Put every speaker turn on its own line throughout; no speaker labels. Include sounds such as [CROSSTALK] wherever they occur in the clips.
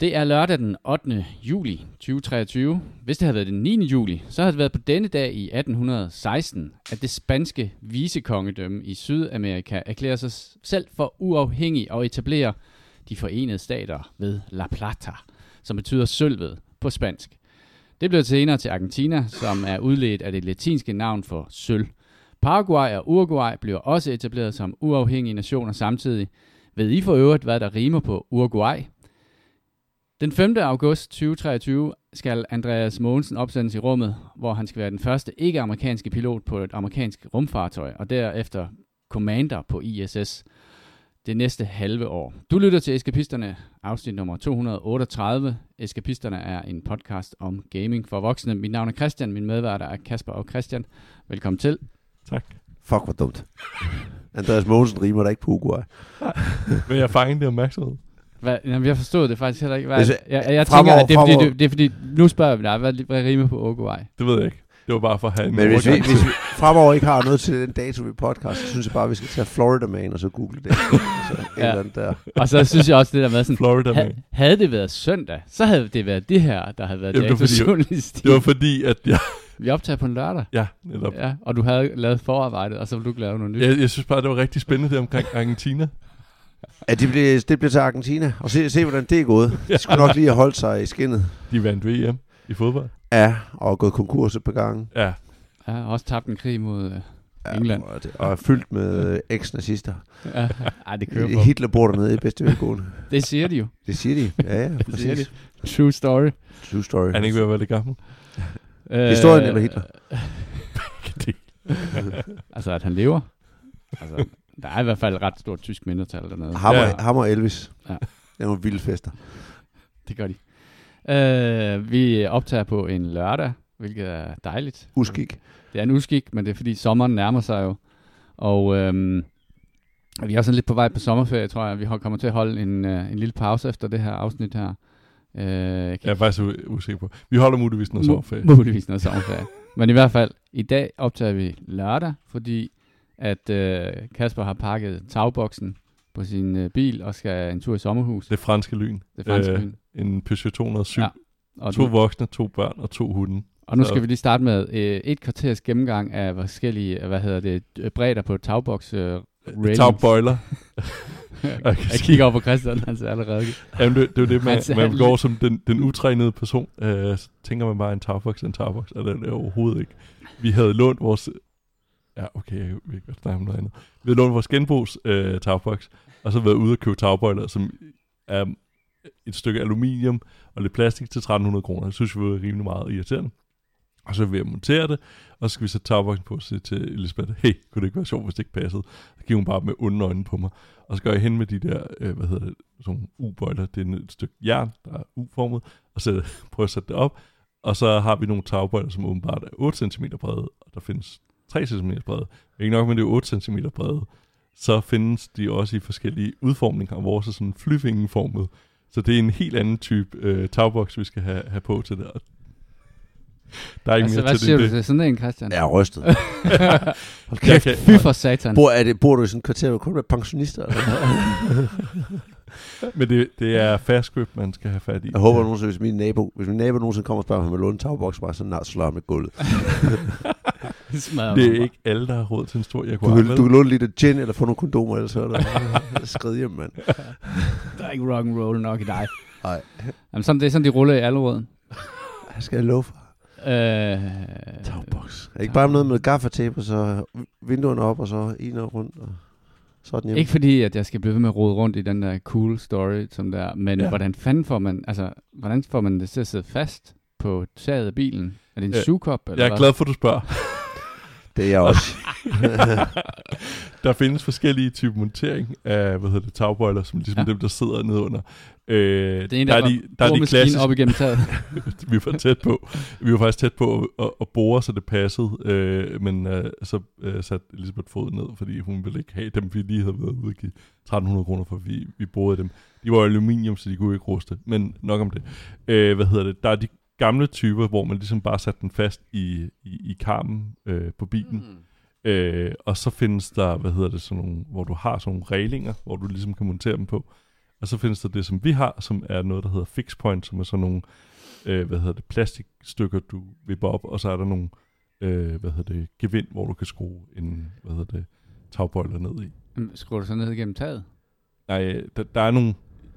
Det er lørdag den 8. juli 2023. Hvis det havde været den 9. juli, så havde det været på denne dag i 1816, at det spanske visekongedømme i Sydamerika erklærer sig selv for uafhængig og etablerer de forenede stater ved La Plata, som betyder sølvet på spansk. Det blev senere til Argentina, som er udledt af det latinske navn for sølv. Paraguay og Uruguay bliver også etableret som uafhængige nationer samtidig. Ved I for øvrigt, hvad der rimer på Uruguay? Den 5. august 2023 skal Andreas Mogensen opsendes i rummet, hvor han skal være den første ikke-amerikanske pilot på et amerikansk rumfartøj, og derefter commander på ISS det næste halve år. Du lytter til Eskapisterne, afsnit nummer 238. Eskapisterne er en podcast om gaming for voksne. Mit navn er Christian, min medværter er Kasper og Christian. Velkommen til.
Tak.
Fuck, hvor dumt. Andreas Mogensen rimer der ikke på Uruguay.
Men jeg fangede det opmærksomhed.
Hvad, jamen, jeg forstod det faktisk heller ikke. Hvad, jeg,
jeg-
jeg,
fremover-
tænker, at det er, fordi, det, det er fordi, nu spørger vi dig, hvad, hvad rimer på Uruguay?
Det ved jeg ikke. Det var bare for at have en
Men hvis vi, hvis vi fremover ikke har noget til den dato ved podcast, så synes jeg bare, at vi skal tage Florida Man og så google det. Så et [LAUGHS]
Ja.
der.
Og så synes jeg også, det der med sådan,
Florida
ha,
Man.
havde det været søndag, så havde det været det her, der havde været
Jamen, det var fordi-. Det var fordi, at jeg...
Vi optager på en lørdag,
Ja, netop.
ja, og du havde lavet forarbejdet, og så ville du ikke lave noget nyt.
Jeg, jeg synes bare, det var rigtig spændende det omkring Argentina.
Ja, det blev, det blev til Argentina. Og se, se hvordan det er gået. [LAUGHS] De skulle nok lige have holdt sig i skinnet.
De vandt VM i fodbold.
Ja, og gået konkurs et par gange.
Ja,
Ja, og også tabt en krig mod... øh,
Ja,
England.
Og, det, og er fyldt med øh, eks-nazister.
Ja, ej, det kører [LAUGHS] på.
Hitler bor dernede i bedste velgående.
Det siger de jo.
Det siger de. Ja, ja, [LAUGHS]
Det siger de.
præcis.
True story.
True story.
er han ikke ved at være lidt gammel?
Historien
Øh,
eller Hitler?
altså, at han lever. Altså, der er i hvert fald et ret stort tysk mindretal dernede.
Ham,
Ja.
og, ham og Elvis.
Ja.
Det er nogle vilde fester.
Det gør de. Øh, vi optager på en lørdag, hvilket er dejligt.
Uskik.
Det er en uskik, men det er fordi sommeren nærmer sig jo. Og øhm, vi er også sådan lidt på vej på sommerferie, tror jeg. Vi kommer til at holde en, øh, en lille pause efter det her afsnit her. Øh, jeg
Jeg er faktisk u- usikker på. Vi holder muligvis noget sommerferie.
Mu- muligvis noget sommerferie. Men i hvert fald, i dag optager vi lørdag, fordi at øh, Kasper har pakket tagboksen på sin øh, bil og skal en tur i sommerhus.
Det franske lyn.
Det franske
Øh,
øh,
En Peugeot 207.
Ja. Og,
To
nu,
voksne, to børn og to hunde.
og nu
så-
skal vi lige starte med øh, et kvarters gennemgang af forskellige, øh, hvad hedder det, bredder på tagboks. Øh, railings.
Tagboiler. [LAUGHS]
jeg kigger over på Christian, han ser allerede.
Jamen, det, det er jo det, man, man går som den, den utrænede person. Øh, så tænker man bare, en tagboks er en tagboks, og det er det overhovedet ikke. Vi havde lånt vores... Ja, okay, jeg vil ikke snakke om noget andet. Vi havde lånt vores genbrugs øh, tagboks, og så været ude og købe tagbøjler, som er et stykke aluminium og lidt plastik til 1300 kroner. Det synes vi var rimelig meget irriterende. Og så vil jeg montere det, og så skal vi sætte tagboksen på og sige til Elisabeth, hey, kunne det ikke være sjovt, hvis det ikke passede? Så giver hun bare med onde øjne på mig. Og så går jeg hen med de der, øh, hvad hedder det, sådan U-bøjler. Det er et stykke jern, der er U-formet, og så prøver at sætte det op. Og så har vi nogle tagbøjler, som åbenbart er 8 cm brede, og der findes 3 cm brede. Ikke nok med det er 8 cm brede, så findes de også i forskellige udformninger. Vores er sådan flyvingeformet. Så det er en helt anden type øh, tagboks, vi skal have, have på til det. Og der er ikke
Altså,
mere
hvad
til
siger
det.
du til sådan en, Christian?
Jeg er rystet. [LAUGHS] Hold kæft.
kan,
Fy for satan.
Bor, er det, bor du i sådan et kvarter, hvor kun med pensionister? Eller? [LAUGHS]
men det, det er fast grip, man skal have fat i.
Jeg håber nogensinde, hvis min nabo, hvis min nabo nogensinde kommer og spørger, om han vil låne en tagboks, bare så nart slår med gulvet. [LAUGHS] [LAUGHS]
Det
er ikke alle, der har råd til en stor
Du
Jaguar. vel?
du kan låne lidt af gin, eller få nogle kondomer, ellers så er der [LAUGHS] skrid hjem, mand.
Der er ikke rock and roll nok i dig.
Nej,
Jamen, sådan, det er sådan, de ruller i Allerøden.
jeg skal love for.
Øh,
Tagboks. Er ikke bare noget med gaffatape, og så vinduerne op, og så en og rundt, og så er den hjemme?
Ikke fordi, at jeg skal blive ved med at rode rundt i den der cool story, som der, men
Ja.
ja. hvordan fanden får man, altså, hvordan får man det til at sidde fast på taget af bilen? Er det en
Øh,
sugekop, eller
Jeg er
hvad?
glad for, at du spørger.
Det er jeg også. [LAUGHS]
der findes forskellige typer montering af hvad hedder det, tagbøjler, som ligesom ja. Dem, der sidder nedenunder. Øh,
Det ene,
der,
der,
er de, der er de klassiske,
op igennem taget. [LAUGHS]
vi var tæt på. Vi var faktisk tæt på at, at, at bore, så det passede, øh, men øh, så øh, satte Elisabeth fod ned, fordi hun ville ikke have dem, vi lige havde været ude og give 1300 kroner for, vi, vi borede dem. De var aluminium, så de kunne ikke ruste, men nok om det. Øh, hvad hedder det? Der er de gamle typer, hvor man ligesom bare satte den fast i, i, i karmen øh, på bilen. Mm. Øh, og så findes der, hvad hedder det, sådan nogle, hvor du har sådan nogle reglinger, hvor du ligesom kan montere dem på. Og så findes der det, som vi har, som er noget, der hedder fix point, som er sådan nogle, øh, hvad hedder det, plastikstykker, du vipper op, og så er der nogle, øh, hvad hedder det, gevind, hvor du kan skrue en, hvad hedder det, tagbøjler ned i.
Jamen, Skruer du så ned igennem taget?
Nej, der, der er nogle,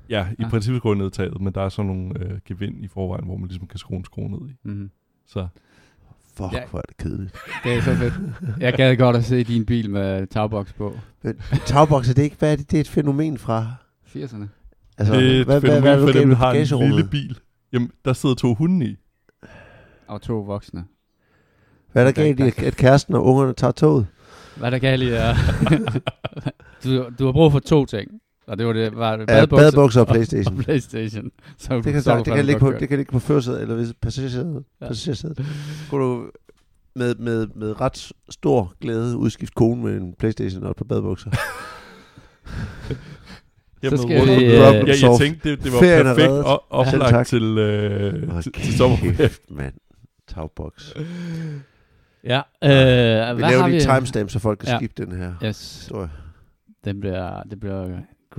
ja, i
Ah.
princippet går ned taget, men der er sådan nogle øh, gevind i forvejen, hvor man ligesom kan skrue en skrue ned i.
Mm-hmm.
Så
Fuck,
Ja.
hvor er det kedeligt.
Det er så fedt. Jeg gad godt at se din bil med tagboks på.
Men tagbokser, det er ikke, hvad er det? Det er et fænomen fra...
80'erne.
Altså,
det er et
hvad, hvad,
fænomen
hvad, er
for dem, der har en lille bil. Jamen, der sidder to hunde i.
Og to voksne.
Hvad er der galt i, at- kæresten og ungerne tager toget?
Hvad er der galt i er... [LAUGHS] du, du har brug for to ting. Og det var det, var det
Ja,
badebukser,
badebukser og [LAUGHS] Playstation.
Og Playstation. Så,
Det kan,
så
så, det kan, ligge på, det kan ligge på førersædet, eller hvis passagersædet.
Ja.
Passagersædet. Kunne du med, med, med ret stor glæde udskifte konen med en Playstation og et par badebukser. [LAUGHS]
Jamen,
skal
rundt-
vi, øh,
ja, jeg tænkte, det, det var
Ferien er
perfekt
reddet.
op-
Ja,
oplagt til, øh,
Hold
til, til sommerferien.
mand. Tagboks.
Ja, øh,
Vi
hvad har
laver
vi?
lige timestamp, så folk kan
Ja.
skippe den her
Yes,
historie.
det bliver, det bliver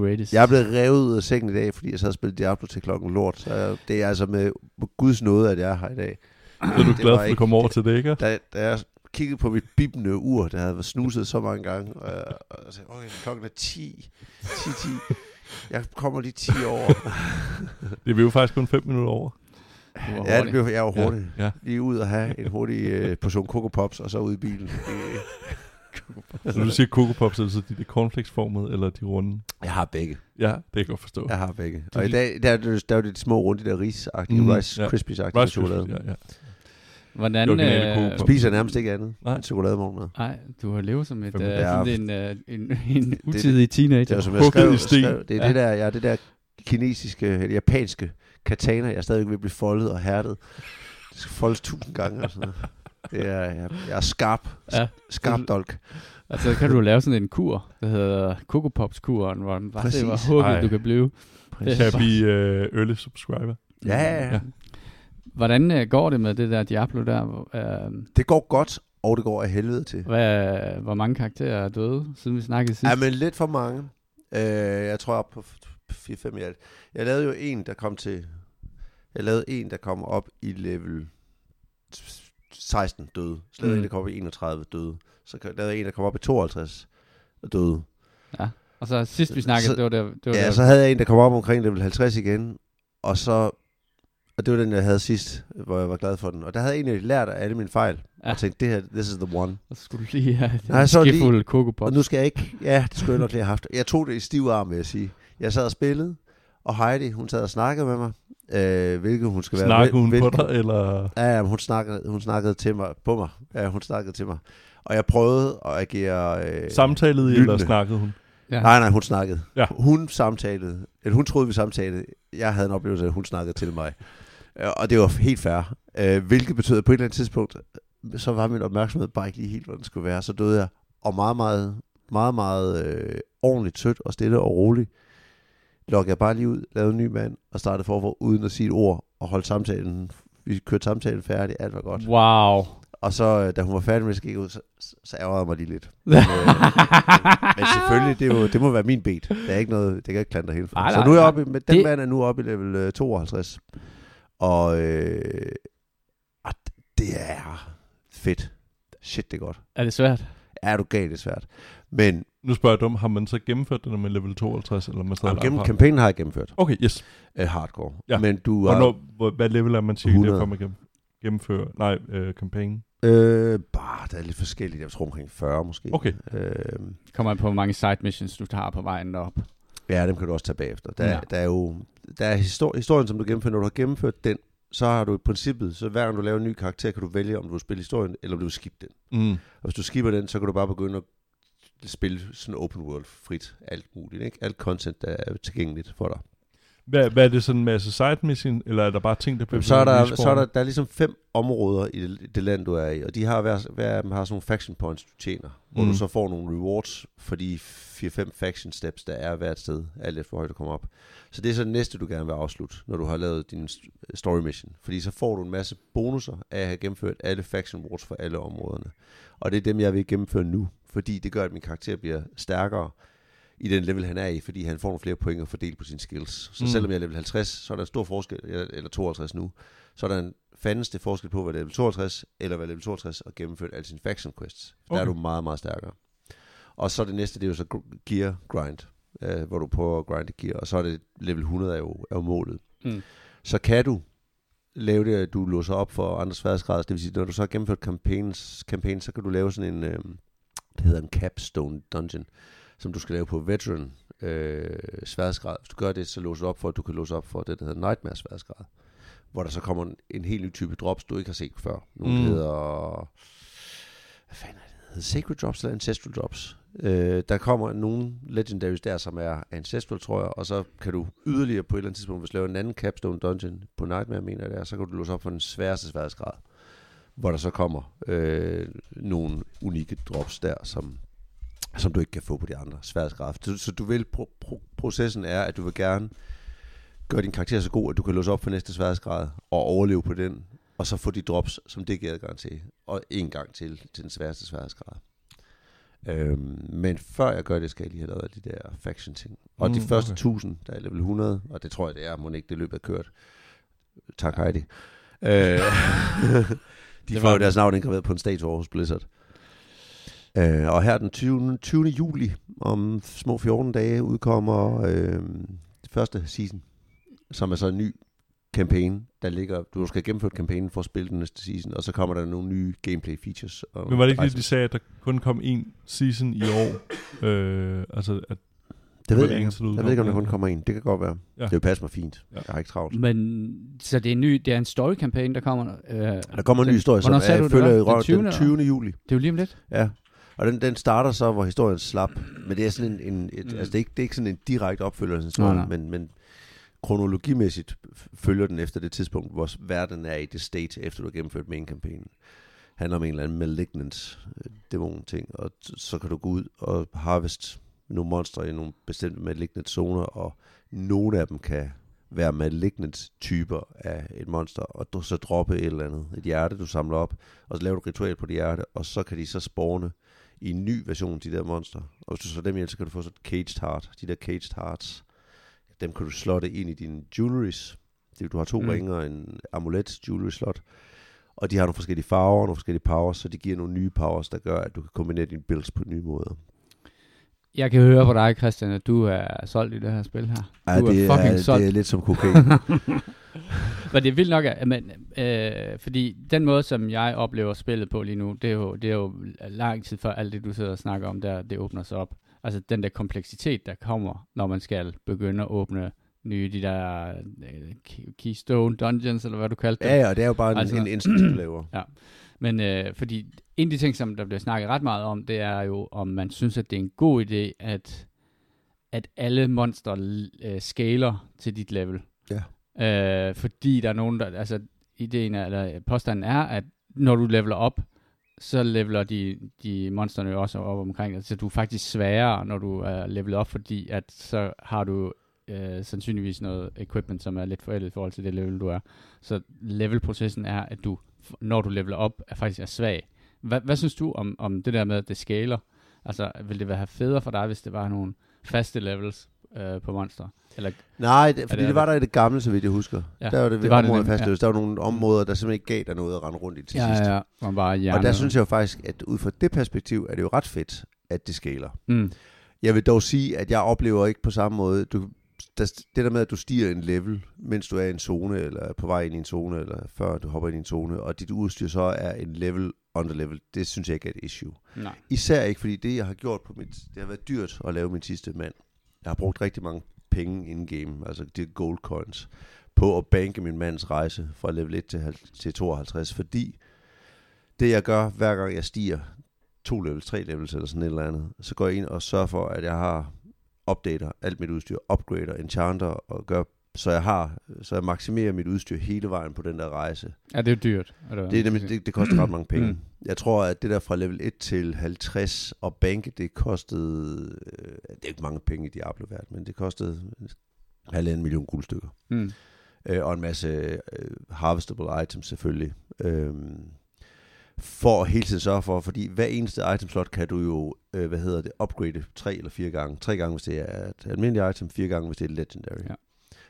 greatest.
Jeg er blevet revet ud af sengen i dag, fordi jeg sad og spillede Diablo til klokken lort. Så jeg, det er altså med Guds nåde, at jeg er her i dag.
Så er du
Det
glad for, at du
ikke-
kommer over til det, ikke?
Da, da jeg kiggede på mit bibende ur, der havde været snuset så mange gange, og jeg, og jeg sagde, okay, klokken er 10, 10, 10. Jeg kommer lige 10 år. [LAUGHS]
Det er jo faktisk kun 5 minutter over.
Du var
ja, det
hurtig.
blev jeg var hurtigt.
Ja, ja.
Lige ud og have en hurtig øh, portion Coco Pops, og så ud i bilen. Det,
når du siger Coco Pops, er det så de der cornflakesformede, eller de runde?
jeg har begge.
Ja, det kan jeg godt forstå.
Jeg har begge.
er
Og i dag, der, er det- der er jo de små runde, de der ris-agtige,
Mm,
Rice
ja.
Krispies-agtige
Rice
chokolade.
Krispies, ja, ja.
Hvordan...
Det
Øh.
Spiser nærmest ikke andet
Nej.
end chokolademorgenmad.
nej, du har levet som et, øh,
Ja.
sådan en, øh, en, [LAUGHS] en utidig teenager.
Det er som jeg skrev, skrev, det er
Ja.
ja. det der, ja, det der kinesiske, eller japanske katana, jeg stadigvæk vil blive foldet og hærdet. Det skal foldes tusind gange og sådan noget. Det er, jeg, jeg er skarp.
Ja.
Ja. Skarp dolk.
Altså, kan du lave sådan en kur, der hedder Coco Pops kuren, hvor man bare ser, hvor
Ej.
du kan blive.
Præcis.
Kan jeg blive øh, early subscriber?
Ja, ja, ja.
Ja.
Hvordan øh, går det med det der Diablo der? Øh,
Det går godt, og det går af helvede til.
hvad, hvor mange karakterer er døde, siden vi snakkede sidst?
Ja, men lidt for mange. Øh, jeg tror op på 4-5 i alt. Jeg lavede jo en, der kom til... Jeg lavede en, der kom op i level 16 døde. Så lavede
Mm.
en, der kom op i 31 døde. Så lavede jeg en, der kom op i 52 og døde.
Ja. Og så sidst vi snakkede,
Så-
det var der... Det var
Ja,
der,
så havde jeg en, der kom op omkring level 50 igen. Og så... Og det var den, jeg havde sidst, hvor jeg var glad for den. Og der havde jeg egentlig lært af alle mine fejl.
Ja.
Ja. Og tænkte, det her, this is the one.
Og skulle du lige have
Nej,
en
så lige-. Og nu skal jeg ikke... Ja, det skulle jeg nok lige have haft. Jeg tog det i stiv arm, vil jeg sige. Jeg sad og spillede, og Heidi, hun sad og snakkede med mig. Øh, hvilket hun skal være...
Snakker hun på
hvilket-
dig, eller...
Ja, ja, hun snakkede, hun snakkede til mig, på mig. Ja, hun snakkede til mig. Og jeg prøvede at agere... Øh,
Samtalede I, eller
lyttende.
snakkede hun?
ja.
Nej, nej, hun snakkede.
Ja.
Hun samtalede. Eller hun troede, vi samtalede. Jeg havde en oplevelse at hun snakkede til mig. Øh, Og det var helt fair. Øh, hvilket betød, at på et eller andet tidspunkt, så var min opmærksomhed bare ikke lige helt, hvor den skulle være. Så døde jeg. Og meget, meget, meget, meget øh, ordentligt sødt og stille og roligt. Loggede jeg bare lige ud, lavede en ny mand og startede forfra uden at sige et ord og holdt samtalen. Vi kørte samtalen færdig, alt var godt.
Wow.
Og så, øh, da hun var færdig med at gå ud, så, så ærgerede jeg mig lige lidt. [LAUGHS] Men, øh, men selvfølgelig, det, jo, det må være min bet. Der er ikke noget, det kan jeg ikke klandre helt for. Så nu er jeg oppe, i- med, den
Det-
mand er nu oppe i level øh, 52. Og, øh, og det er fedt. Shit, det er godt.
er det svært?
Er du galt, det er svært. Men
Nu spørger jeg om, har man så gennemført det med level 52, eller man stadig
gennem
har-
kampagnen har jeg gennemført.
Okay, yes.
Uh, hardcore.
Ja.
Men du har
Hvornår, hvor, hvad level er man cirka, der
100.
kommer gennem, gennemføre? Nej, øh, kampagnen.
øh, bare, der er lidt forskelligt. Jeg tror omkring 40 måske.
Okay.
Øh,
Kommer an på, hvor mange side missions du tager på vejen op.
Ja, dem kan du også tage bagefter. Der,
Ja.
der er jo der er histor- historien, som du gennemfører. Når du har gennemført den, så har du i princippet, så hver gang du laver en ny karakter, kan du vælge, om du vil spille historien, eller om du vil skippe den.
Mm.
Og hvis du skipper den, så kan du bare begynde at spille sådan open world frit. Alt muligt, ikke? Alt content, der er tilgængeligt for dig.
Hvad, hvad er det sådan en masse side mission, eller er der bare ting, der bliver
så er der, så er der, der er ligesom fem områder i det, det land, du er i, og de har hver, hver af dem har sådan nogle faction points, du tjener, hvor
Mm.
du så får nogle rewards for de 4-5 faction steps, der er hvert sted, alt efter hvor højt du kommer op. Så det er så det næste, du gerne vil afslutte, når du har lavet din st- story mission. Fordi så får du en masse bonusser af at have gennemført alle faction rewards for alle områderne. Og det er dem, jeg vil gennemføre nu, fordi det gør, at min karakter bliver stærkere i den level, han er i, fordi han får nogle flere point at fordele på sine skills. Så
Mm.
selvom jeg er level 50, så er der en stor forskel, eller eller 52 nu, så er der en fandeste forskel på at være level 52, eller være level 62 og gennemføre alle sine faction quests. Okay. Der er du meget, meget stærkere. Og så det næste, det er jo så gear grind, øh, hvor du prøver at grinde gear, og så er det level 100 er jo, er jo målet.
Mm.
Så kan du lave det, at du låser op for andre sværhedsgrader. Det vil sige, når du så har gennemført campaigns, campaign, så kan du lave sådan en, øh, det hedder en capstone dungeon, som du skal lave på veteran øh, sværhedsgrad. Hvis du gør det, så låser du op for, at du kan låse op for det, der hedder nightmare sværhedsgrad. Hvor der så kommer en, en helt ny type drops, du ikke har set før. Nogle
Mm.
hedder... Hvad fanden er det? hedder Sacred drops eller Ancestral drops. Øh, der kommer nogle legendaries der, som er Ancestral, tror jeg, og så kan du yderligere på et eller andet tidspunkt, hvis du laver en anden Capstone Dungeon på Nightmare, mener jeg det er, så kan du låse op for den sværeste sværhedsgrad, hvor der så kommer øh, nogle unikke drops der, som, som du ikke kan få på de andre sværhedsgrader. Så, så du vil, pro, pro, processen er, at du vil gerne gøre din karakter så god, at du kan låse op for næste sværhedsgrad og overleve på den, og så få de drops, som det giver adgang til, og en gang til, til den sværeste sværhedsgrad. Øhm, men før jeg gør det, skal jeg lige have lavet de der faction ting. Og Mm, de første
okay.
1000, der er level 100, og det tror jeg, det er, må ikke det løb er kørt. Tak Heidi. Øh, [LAUGHS] [LAUGHS] de
Det
får jo deres navn indgraveret på en statue hos Blizzard. Øh, og her den 20. 20. juli, om små 14 dage, udkommer øh, det første season, som er så en ny campaign, der ligger, du skal gennemføre campaignen for at spille den næste season, og så kommer der nogle nye gameplay features. Og
Men var det ikke det, de sagde, at der kun kom én season i år? Øh, altså, at
Det ved jeg ikke. Jeg ved ikke, om der kun kommer en. Det kan godt være.
Ja.
Det vil passe mig fint.
Ja.
Jeg har ikke travlt.
Men, så det er en ny, det er en story campaign, der kommer. Øh,
Der kommer en ny
den-
historie, som er, følger i
Den
røv
20.
den
eller?
20. juli.
Det er jo lige om lidt.
Ja. Og den, den starter så, hvor historien slap. Men det er sådan en, en et,
Mm.
altså det er, ikke, det er ikke sådan en direkte opfølger af
Nej,
historien,
nej.
men, men kronologimæssigt følger den efter det tidspunkt, hvor verden er i det state, efter du har gennemført main campaignen. handler om en eller anden malignant øh, dæmon ting, og t- så kan du gå ud og harvest nogle monstre i nogle bestemte malignant zoner, og nogle af dem kan være malignant typer af et monster, og du så droppe et eller andet, et hjerte, du samler op, og så laver du et ritual på det hjerte, og så kan de så spawne i en ny version af de der monster. Og hvis du så dem ihjel, så kan du få sådan et caged heart. De der caged hearts, dem kan du slotte ind i dine jewelries. Det, du har to
Mm.
ringer og en amulet jewelry slot. Og de har nogle forskellige farver og nogle forskellige powers, så de giver nogle nye powers, der gør, at du kan kombinere dine builds på nye måder.
Jeg kan høre på dig, Christian, at du er solgt i det her spil her.
Ja,
Du er
det,
fucking
er,
solgt.
det er lidt som kokain. [LAUGHS]
Men det er vildt nok, at men, øh, fordi den måde, som jeg oplever spillet på lige nu, det er jo, det er jo lang tid før alt det, du sidder og snakker om der, det åbner sig op. Altså den der kompleksitet, der kommer, når man skal begynde at åbne nye, de der øh, key- Keystone Dungeons, eller hvad du kaldte dem.
ja, ja, det er jo bare en,
Altså-
altså, en instant, du laver.
Men øh, fordi en af de ting, som der bliver snakket ret meget om, det er jo, om man synes, at det er en god idé, at, at alle monstre øh, scaler til dit level.
Ja.
Øh, fordi der er nogen, der, altså ideen er, eller påstanden er, at når du leveler op, så leveler de, de monsterne jo også op omkring dig. Så du er faktisk sværere, når du er levelet op, fordi at så har du øh, sandsynligvis noget equipment, som er lidt forældet i forhold til det level, du er. Så levelprocessen er, at du, når du leveler op, er faktisk er svag. Hvad, hvad synes du om, om det der med, at det scaler? Altså, vil det være federe for dig, hvis det var nogle faste levels øh, på monster? Eller,
Nej, det, fordi
det
det, var der i det gamle, så vidt jeg husker.
Ja,
Ja, der var det,
det var det nemlig,
fastløst. Der var nogle områder, der simpelthen ikke gav dig noget at rende rundt i til
ja,
sidst.
ja, ja, man bare.
Og der synes jeg jo faktisk, at ud fra det perspektiv, er det jo ret fedt, at det skaler.
Mm.
Jeg vil dog sige, at jeg oplever ikke på samme måde, du, der, det der med, at du stiger en level, mens du er i en zone, eller er på vej ind i en zone, eller før du hopper ind i en zone, og dit udstyr så er en level under level, det synes jeg ikke er et issue.
Nej.
Især ikke, fordi det, jeg har gjort på mit... Det har været dyrt at lave min sidste mand. Jeg har brugt rigtig mange penge in-game, altså de gold coins, på at banke min mands rejse fra level 1 til, til 52, fordi det, jeg gør, hver gang jeg stiger to levels, tre levels eller sådan et eller andet, så går jeg ind og sørger for, at jeg har updater alt mit udstyr, upgrader, enchanter og gør, så jeg har, så jeg maksimerer mit udstyr hele vejen på den der rejse.
Ja, det er dyrt. Er det,
Det, det, det koster ret mange penge.
Mm.
Jeg tror, at det der fra level 1 til 50 og banke, det kostede, øh, det er ikke mange penge i Diablo værd, men det kostede halvanden million guldstykker.
Mm.
Øh, og en masse øh, harvestable items selvfølgelig. Øhm, for at hele tiden sørge for, fordi hver eneste item slot kan du jo, øh, hvad hedder det, upgrade tre eller fire gange. Tre gange, hvis det er et almindeligt item, fire gange, hvis det er legendary.
Ja.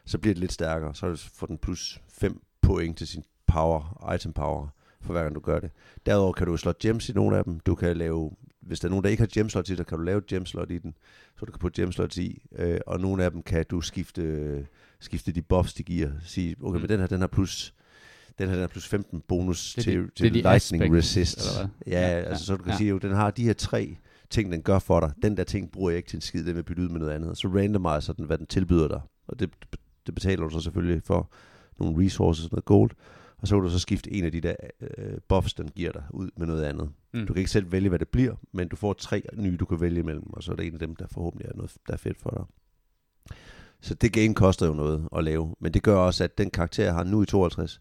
Så bliver det lidt stærkere, så får den plus 5 point til sin power, item power, for hver gang du gør det. Derudover kan du slå gems i nogle af dem. Du kan lave, hvis der er nogen, der ikke har gemslot i, så kan du lave et gemslot i den, så du kan putte gemslots i, øh, og nogle af dem kan du skifte, skifte de buffs, de giver. Sige, okay,
Mm.
men den her, den har plus den her den har plus 15 bonus
Det er
til,
de-
til
det er de
lightning
aspects,
resist.
eller hvad?
Ja,
Ja,
ja, altså så du kan
ja.
sige, at den har de her tre ting, den gør for dig. Den der ting bruger jeg ikke til en skid, den vil bytte ud med noget andet. Så randomiser den, hvad den tilbyder dig. Og det, det betaler du så selvfølgelig for nogle resources, noget gold. Og så kan du så skifte en af de der øh, buffs, den giver dig, ud med noget andet.
Mm.
Du kan ikke selv vælge, hvad det bliver, men du får tre nye, du kan vælge imellem, og så er det en af dem, der forhåbentlig er noget, der er fedt for dig. Så det game koster jo noget at lave, men det gør også, at den karakter, jeg har nu i 52,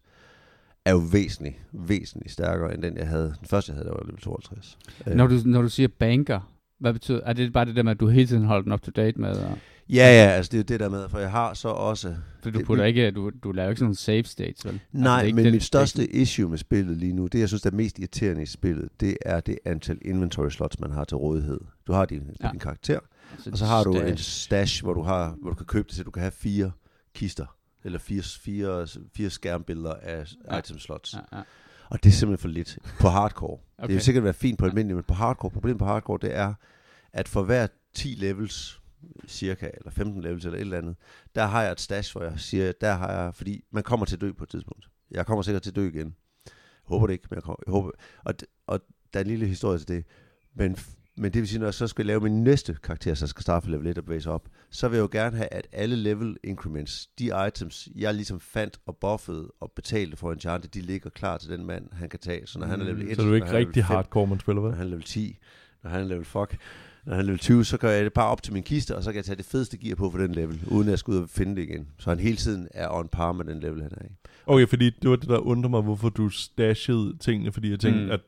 er jo væsentligt, væsentligt stærkere, end den, jeg havde. Den første, jeg havde, der var level 52. Øh,
Når du, når du siger banker, hvad betyder, er det bare det der med, at du hele tiden holder den up to date med, og,
Ja, ja, altså det er jo det der med, for jeg har så også...
for du
Det-
putter ikke, du, du laver ikke sådan nogle save states, vel?
Nej,
det er ikke
men
det-
mit
det
største issue med spillet lige nu, det jeg synes, der er mest irriterende i spillet, det er det antal inventory slots, man har til rådighed. Du har din,
Ja.
din karakter,
Altså,
og så har du
stash.
en stash, hvor du, har, hvor du kan købe det til, du kan have fire kister, eller fire, fire, fire skærmbilleder af
Ja.
item slots. Ja.
Ja.
Og det er simpelthen for lidt på hardcore. okay. Det vil sikkert være fint på
Ja.
almindelig, men på hardcore, problemet på hardcore, det er, at for hver 10 levels, cirka, eller 15 levels, eller et eller andet, der har jeg et stash, hvor jeg siger, der har jeg, fordi man kommer til at dø på et tidspunkt. Jeg kommer sikkert til at dø igen. Jeg håber det ikke, men jeg, kommer, jeg håber, og, og der er en lille historie til det. Men, men det vil sige, når jeg så skal lave min næste karakter, så skal starte fra level 1 og sig op, så vil jeg jo gerne have, at alle level increments, de items, jeg ligesom fandt og buffede og betalte for Enchanted, de ligger klar til den mand, han kan tage. Så når han er level
Mm,
1,
Så er du
når
ikke rigtig
5,
hardcore, man spiller,
når
vel?
han er level 10, når han er level fuck, når han er level 20, så gør jeg det bare op til min kiste, og så kan jeg tage det fedeste gear på for den level, uden at jeg skal ud og finde det igen. Så han hele tiden er on par med den level, han er i.
Okay, fordi det var det, der undrer mig, hvorfor du stashede tingene, fordi jeg tænkte,
Mm.
mm. at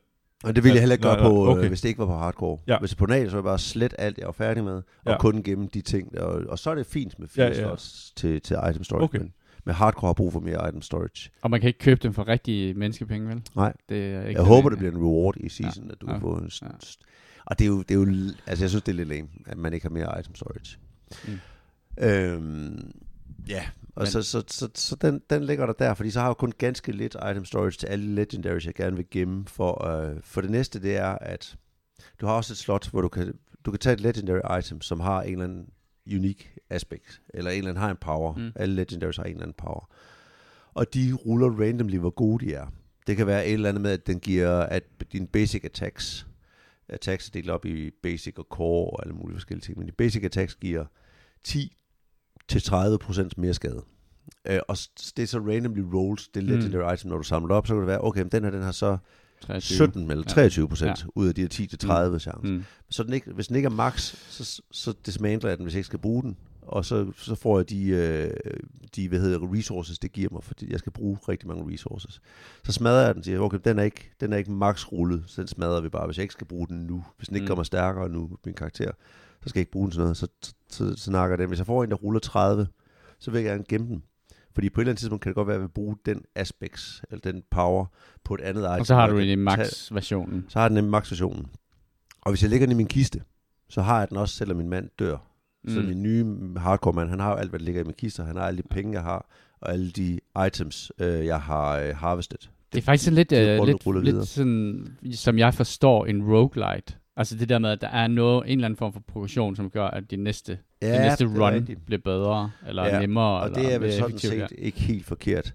Og det ville jeg heller ikke gøre
nej,
på,
okay.
øh, hvis det ikke var på hardcore.
Ja.
Hvis det er på normal, så er jeg bare slet alt, jeg var færdig med, og
Ja.
kun gemme de ting. Og, og så er det fint med fire
Ja,
ja,
ja.
slots til, til item storage,
Okay.
men med hardcore har brug for mere item storage.
Og man kan ikke købe dem for rigtige menneskepenge, vel?
Nej.
Det er ikke
Jeg håber, det bliver en reward i season, at du
Ja.
kan få en... st-
Ja.
Og det er, jo, det er jo... Altså, jeg synes, det er lidt lame, at man ikke har mere item storage.
Mm.
Øhm, ja, og
Men-
så, så, så, så den, den ligger der der, fordi så har jeg kun ganske lidt item storage til alle legendaries, jeg gerne vil gemme. For, øh, for det næste, det er, at du har også et slot, hvor du kan, du kan tage et legendary item, som har en eller anden unik aspekt, eller en eller anden har en power.
Mm.
Alle legendaries har en eller anden power. Og de ruller randomly, hvor gode de er. Det kan være et eller andet med, at den giver, at dine basic attacks, attacks er delt op i basic og core og alle mulige forskellige ting, men de basic attacks giver 10 til 30% mere skade. Øh, og det er så randomly rolls, det legendary mm. item, når du samler det op, så kan det være, okay, men den her, den har så
23.
17 eller
Ja.
23 procent
Ja.
ud af de her 10 til 30 mm. chance. Mm. Så den ikke, hvis den ikke er max, så, så dismantler jeg den, hvis jeg ikke skal bruge den. Og så, så får jeg de, øh, de hvad hedder, resources, det giver mig, fordi jeg skal bruge rigtig mange resources. Så smadrer jeg den, siger, okay, den er ikke, den er ikke max rullet, så den smadrer vi bare, hvis jeg ikke skal bruge den nu. Hvis den ikke
mm.
kommer stærkere nu, min karakter, så skal jeg ikke bruge den sådan noget, så, så, så, så nakker den. Hvis jeg får en, der ruller 30, så vil jeg gerne gemme den. Fordi på et eller andet tidspunkt kan det godt være, at jeg vil bruge den aspects, eller den power, på et andet item.
Og så har du
jeg
i max-versionen.
så har den nemlig max-versionen. Og hvis jeg lægger den i min kiste, så har jeg den også, selvom min mand dør. Så
Mm.
min nye hardcore mand, han har jo alt, hvad der ligger i min kiste. Han har alle de penge, jeg har, og alle de items, øh, jeg har øh, harvestet.
Det er faktisk sådan lidt,
det ruller
lidt, lidt sådan, som jeg forstår, en roguelite. Altså det der med, at der er noget, en eller anden form for progression, som gør, at de næste, ja, de næste
det
run
rigtigt.
bliver bedre, eller
Ja,
nemmere,
Og
eller
det er vel sådan set ikke helt forkert.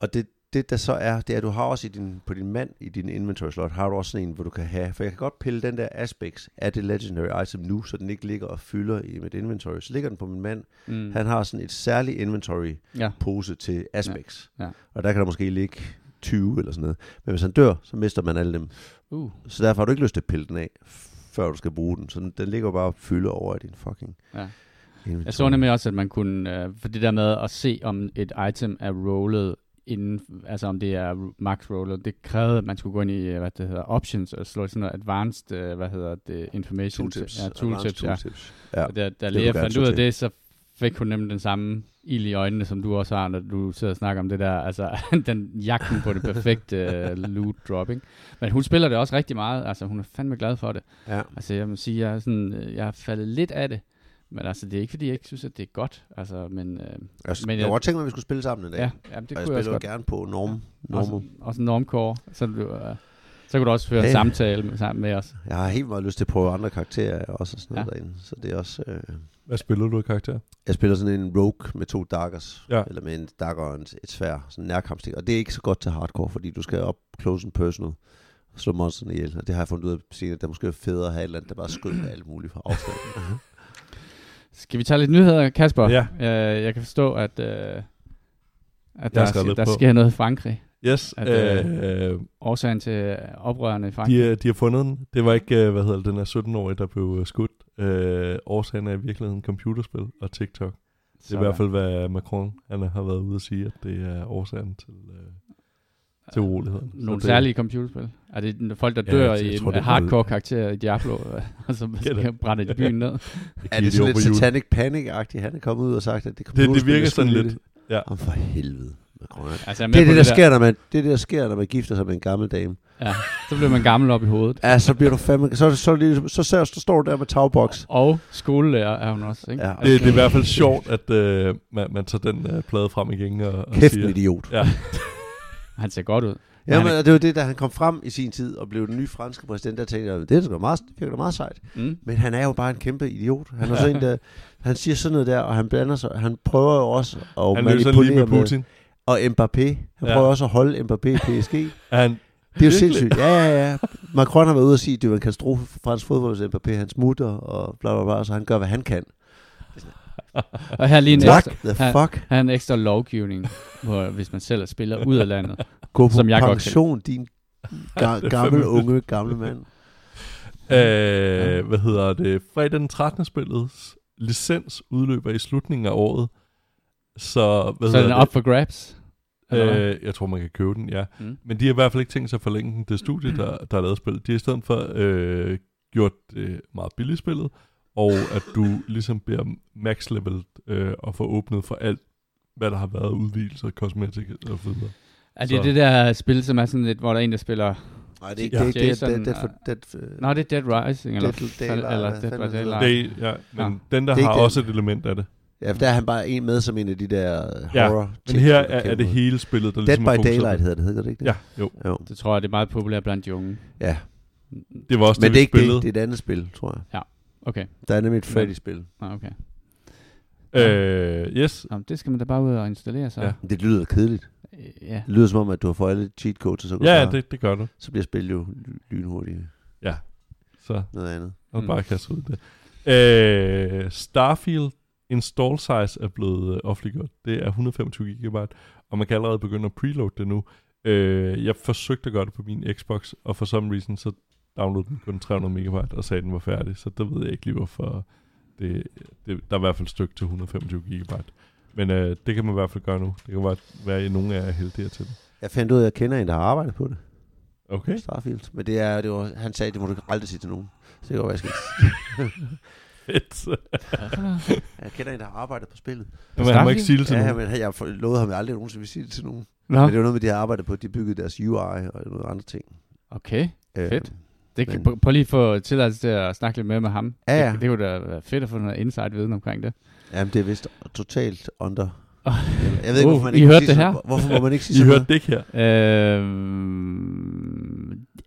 Og det, det der så er, det er, at du har også i din, på din mand i din inventory slot, har du også sådan en, hvor du kan have, for jeg kan godt pille den der aspects af det legendary item nu, så den ikke ligger og fylder i mit inventory. Så ligger den på min mand.
Ja. Mm.
Han har sådan et særligt inventory,
ja.
pose til aspects.
Ja, ja.
Og der kan der måske ligge 20 eller sådan noget. Men hvis han dør, så mister man alle dem.
Uh.
Så derfor har du ikke lyst til at pille den af, før du skal bruge den. Så den, den ligger bare og fylder over i din fucking
Ja. Jeg så nemlig også, at man kunne, øh, for det der med at se, om et item er rollet inden, altså om det er max rollet, det krævede, at man skulle gå ind i, øh, hvad det hedder, options, og slå sådan noget advanced, øh, hvad hedder det, information.
Tooltips.
Ja, tooltips, ja.
tooltips. Ja.
Og der, der
du
fandt ud af det, så fik hun nemlig den samme ild i øjnene, som du også har, når du sidder og snakker om det der, altså [LAUGHS] den jagten på det perfekte uh, loot dropping. Men hun spiller det også rigtig meget, altså hun er fandme glad for det.
Ja.
Altså jeg må sige, jeg er, sådan, øh, jeg har faldet lidt af det, men altså det er ikke fordi, jeg ikke synes, at det er godt, altså, men, øh,
Jeg,
Men
jeg,
jeg-
jeg godt tænke mig, at vi skulle spille sammen en dag.
ja, jamen, det
og jeg
kunne jeg også
spiller
godt.
gerne på norm,
Også,
normal.
også normcore, så, du, øh, så kunne du også føre en
Ja.
samtale med, sammen med os.
Jeg har helt meget lyst til at prøve andre karakterer også og sådan noget
Ja.
derinde. Så det er også... Øh,
Hvad spiller du i karakter?
jeg spiller sådan en rogue med to daggers.
Ja.
Eller med en dagger og et svær. Sådan en nærkampstik. Og det er ikke så godt til hardcore, fordi du skal op close and personal. og Slå monsterne ihjel. Og det har jeg fundet ud af senere. Det er måske federe at have et eller andet, der bare skød med alt muligt fra afstand. [LAUGHS]
Skal vi tage lidt nyheder, Kasper?
Ja.
Øh, jeg kan forstå, at, øh, at der, der, der sker noget i Frankrig.
Yes,
At,
øh, øh,
Årsagen til oprørende i Frankrig.
de, øh, de har fundet den. Det var ikke, øh, hvad hedder det, den her 17-årige, der blev øh, skudt. Øh, årsagen er i virkeligheden computerspil og TikTok. Det er i hvert fald, hvad Macron han har været ude at sige, at det er årsagen til, øh, til uroligheden. Så
Nogle
det,
særlige computerspil? Er det folk, der
Ja,
dør
jeg
i
tror,
en
det er-
hardcore karakter i Diablo, øh, [LAUGHS] og så brænder de byen ned?
er det
de
sådan lidt satanic panic-agtigt? Han er kommet ud og sagt, at det
det, det virker sådan lidt. Ja.
Om for helvede. Macron.
Altså,
Det er det, der,
der
sker, når man, det er det, der sker, når man gifter sig med en gammel dame.
Ja, så bliver man gammel op i hovedet.
Ja, så bliver du fandme... Så, så, så, så, så, så står du der med tagboks.
Og skolelærer er hun også, ikke?
Ja.
Altså,
Det, det er i hvert fald sjovt, at øh, man, man tager den øh, plade frem igen og, og
Kæft
siger...
idiot.
Ja, [LAUGHS]
Han ser godt ud.
Jamen,
han
og det var det, da han kom frem i sin tid og blev den nye franske præsident, der tænkte jeg, det er sgu meget, det virker da meget sejt.
Mm.
Men han er jo bare en kæmpe idiot. Han er sådan en, der, [LAUGHS] han siger sådan noget der, og han blander sig, han prøver jo også at
han den lige
manipulere
med
med,
Putin.
og Mbappé. Han
Ja.
prøver også at holde Mbappé i PSG. [LAUGHS]
Er han,
Det er jo sindssygt. Ja, ja, ja. Macron har været ude og sige, at det er jo en katastrofe for fransk fodbold, hvis Mbappé han smutter, og bla bla bla, så han gør, hvad han kan. [LAUGHS]
Og her er lige en
What
ekstra,
the
han-
fuck?
her er en ekstra lovgivning, hvor, hvis man selv spiller ud af landet.
Gå på
Som jeg godt
pension, din ga- [LAUGHS]
er
gammel, unge, gamle mand.
øh, hvad hedder det? Fredag den 13. spillets licens udløber i slutningen af året. Så, hvad
Så er den
hedder
op for grabs?
Øh, jeg tror, man kan købe den, ja.
Mm.
Men de har i hvert fald ikke tænkt sig at forlænge den. Det studie, der, der er lavet spillet. De har i stedet for øh, gjort det meget billigt spillet, og at du ligesom bliver max level øh, og får åbnet for alt, hvad der har været udvidelser, kosmetik og så videre.
Er det
så-
det der spil, som er sådan lidt, hvor der er en, der spiller...
Nej, det er ikke
Ja.
det. Det
Jason,
det, det, er for,
og-
det, er-
Nå, det er Dead Rising, eller,
Dead
eller,
Daylight,
eller
hvad
Dead by Daylight.
Det, ja, men
Ja.
den der
Det
har
ikke
også et element af det.
Ja, for der er han bare en med som en af de der øh,
Ja,
horror
Men her er, er det hele spillet, der
Dead
ligesom er
by Daylight hedder det, hedder det ikke det?
Ja, jo.
jo.
Det tror jeg, det er meget populært blandt de unge.
Ja,
Det var også
men
det,
det er ikke det, det er et andet spil, tror jeg.
Okay,
Der er nemlig et Freddy-spil.
Nå, okay.
Øh, yes.
Nå, det skal man da bare ud og installere så.
Ja.
Det lyder kedeligt.
Øh, ja.
Det lyder som om, at du har fået alle cheat codes, og så, du
Ja,
bare,
det, det gør du.
så bliver spillet jo ly- lynhurtigt
Så
noget andet.
Og
Mm.
bare kaste ud det. Øh, Starfield install size er blevet øh, offentliggjort. Det er 125 GB, og man kan allerede begynde at preload det nu. Øh, jeg forsøgte at gøre det på min Xbox, og for some reason så downloadede den kun 300 MB og sagde, at den var færdig. Så det ved jeg ikke lige, hvorfor. Det, det, der er i hvert fald et stykke til 125 GB. Men øh, det kan man i hvert fald gøre nu. Det kan bare være, at nogen er heldigere til det.
Jeg fandt ud af, at jeg kender en, der har arbejdet på det.
Okay.
Starfield. Men det er, det var, han sagde, det må du aldrig sige til nogen. Så det går, [LAUGHS] hvad jeg
Fedt.
Jeg kender en, der har arbejdet på spillet.
Men han må ikke sige det til
Ja,
nogen.
men jeg lovede ham, at aldrig nogensinde vil sige det til nogen.
Nå,
Men det var noget med, de har arbejdet på, de byggede deres UI og nogle andre ting.
okay.
Øh,
Fedt. Det kan,
Men-
prøv- prøv lige at få tilladelse til at snakke lidt mere med ham.
Ja, ja.
Det, det kunne da være fedt at få noget insight-viden omkring det.
Jamen, det er vist totalt under. [LAUGHS] Jeg ved ikke,
Uh,
hvorfor man
I
ikke
hørte
sige
det her?
Hvorfor må man ikke [LAUGHS] sige
I hørte det ikke her?
Øhm,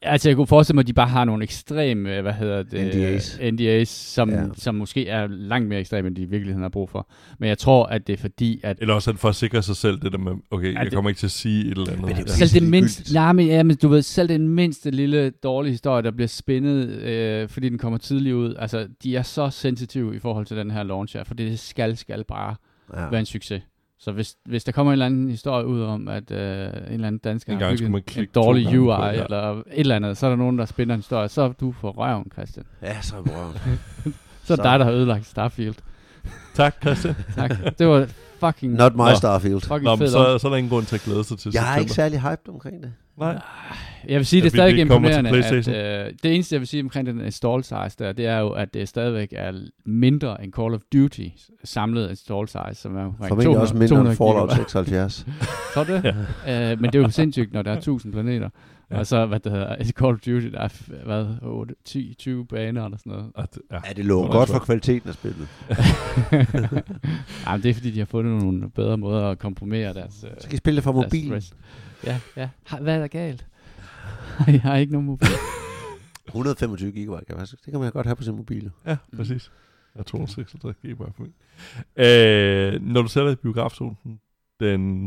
altså, jeg kunne forestille mig, at de bare har nogle ekstreme, hvad hedder det?
NDAs.
NDAs, som,
Ja.
som måske er langt mere ekstreme, end de i virkeligheden har brug for. Men jeg tror, at det er fordi, at
Eller også det for at sikre sig selv, det der med, okay, jeg
det-
kommer ikke til at sige et eller andet.
Men det er
selv det mindste, nej, men, ja, men du ved, selv den mindste lille dårlige historie, der bliver spændet, øh, fordi den kommer tidligt ud, altså, de er så sensitive i forhold til den her launch her, for det skal, skal bare
Ja.
være en succes. Så hvis, hvis der kommer en eller anden historie ud om, at øh, en eller anden dansker
En
har bygget en, dårlig UI,
på, ja.
eller et eller andet, så er der nogen, der spænder en historie, så er du for røven, Christian.
Ja, så er røven. [LAUGHS]
Så er det dig, der har ødelagt Starfield.
Tak, Christian. [LAUGHS]
Tak. Det var fucking,
Not my
Nå.
Starfield.
fucking
Nå, så, så er der ingen grund til at glæde sig til
Jeg er ikke
september.
særlig hyped omkring det.
Nej.
Jeg vil sige,
At
det er stadig imponerende, at øh, det eneste, jeg vil sige omkring den install size der, det er jo, at det stadigvæk er mindre end Call of Duty samlet install size, som er omkring
Formentlig
200,
også mindre
200
end Fallout
gigabyte.
76.
Så det? Ja. Øh, men det er jo sindssygt, når der er 1000 planeter.
Ja.
Og så, hvad det hedder, Call of Duty, der er, hvad, 8, 10, 20 baner eller sådan noget.
At, ja.
Ja, det lå godt for kvaliteten af spillet. [LAUGHS]
ja, men det er fordi, de har fundet nogle bedre måder at komprimere deres... Øh,
Så kan I spille det fra
deres
mobilen.
Ja, ja. Hvad er der galt? [LAUGHS] Jeg har ikke nogen mobil. [LAUGHS]
125 gigabyte, kan faktisk- det kan man godt have på sin mobil.
Ja, præcis. Jeg tror 256 GB for min. Øh, når du sætter i biografzonen den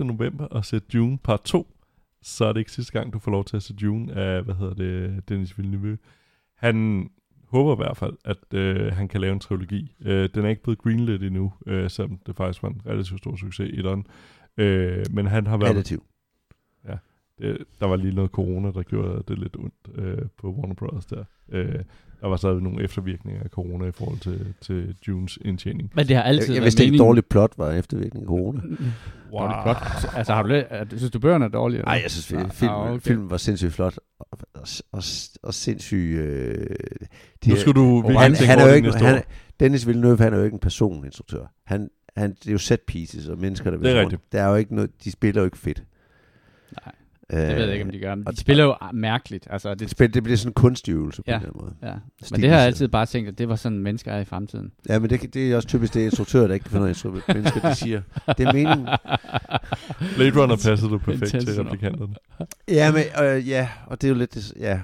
1. november og ser Dune part 2, så er det ikke sidste gang, du får lov til at se Dune af, hvad hedder det, Dennis Villeneuve. Han håber i hvert fald, at øh, han kan lave en trilogi. Øh, den er ikke blevet greenlit endnu, øh, selvom det faktisk var en relativt stor succes i den. Øh, men han har været...
Relativt.
Det, der var lige noget corona, der gjorde det lidt ondt øh, på Warner Brothers der. Øh, der var stadig nogle eftervirkninger af corona i forhold til, til Junes indtjening.
Men det har altid
Jeg, jeg
været
vidste ikke,
meningen-
dårligt plot var eftervirkning af corona.
Wow. Dårligt plot. Altså, har du er- synes du, bøgerne er dårlige?
Nej, jeg synes,
Ah,
film,
ah,
okay. filmen var sindssygt flot. Og, og, og, sindssygt... Øh,
Nu skal du virkelig
han,
tænke
han er jo
det
ikke, han. Dennis Villeneuve, han er jo ikke en personinstruktør. Han, han, det er jo set pieces og mennesker, der
Det er
vil
rigtigt.
Der er jo ikke noget, de spiller jo ikke fedt.
Nej,
Øh,
det ved jeg ikke, om de gør. Men de spiller jo mærkeligt. Altså, det,
det, spil, det bliver sådan en kunstøvelse på
Ja.
en eller anden måde.
ja. Men
Stil-
det har jeg altid bare tænkt, at det var sådan, mennesker er i fremtiden.
Ja, men det, det er også typisk det instruktører, der ikke kan finde noget. Mennesker, de siger, det er meningen. [LAUGHS]
Blade Runner passede du perfekt til replikanterne.
Ja, men, øh, ja, og det er jo lidt, det, ja,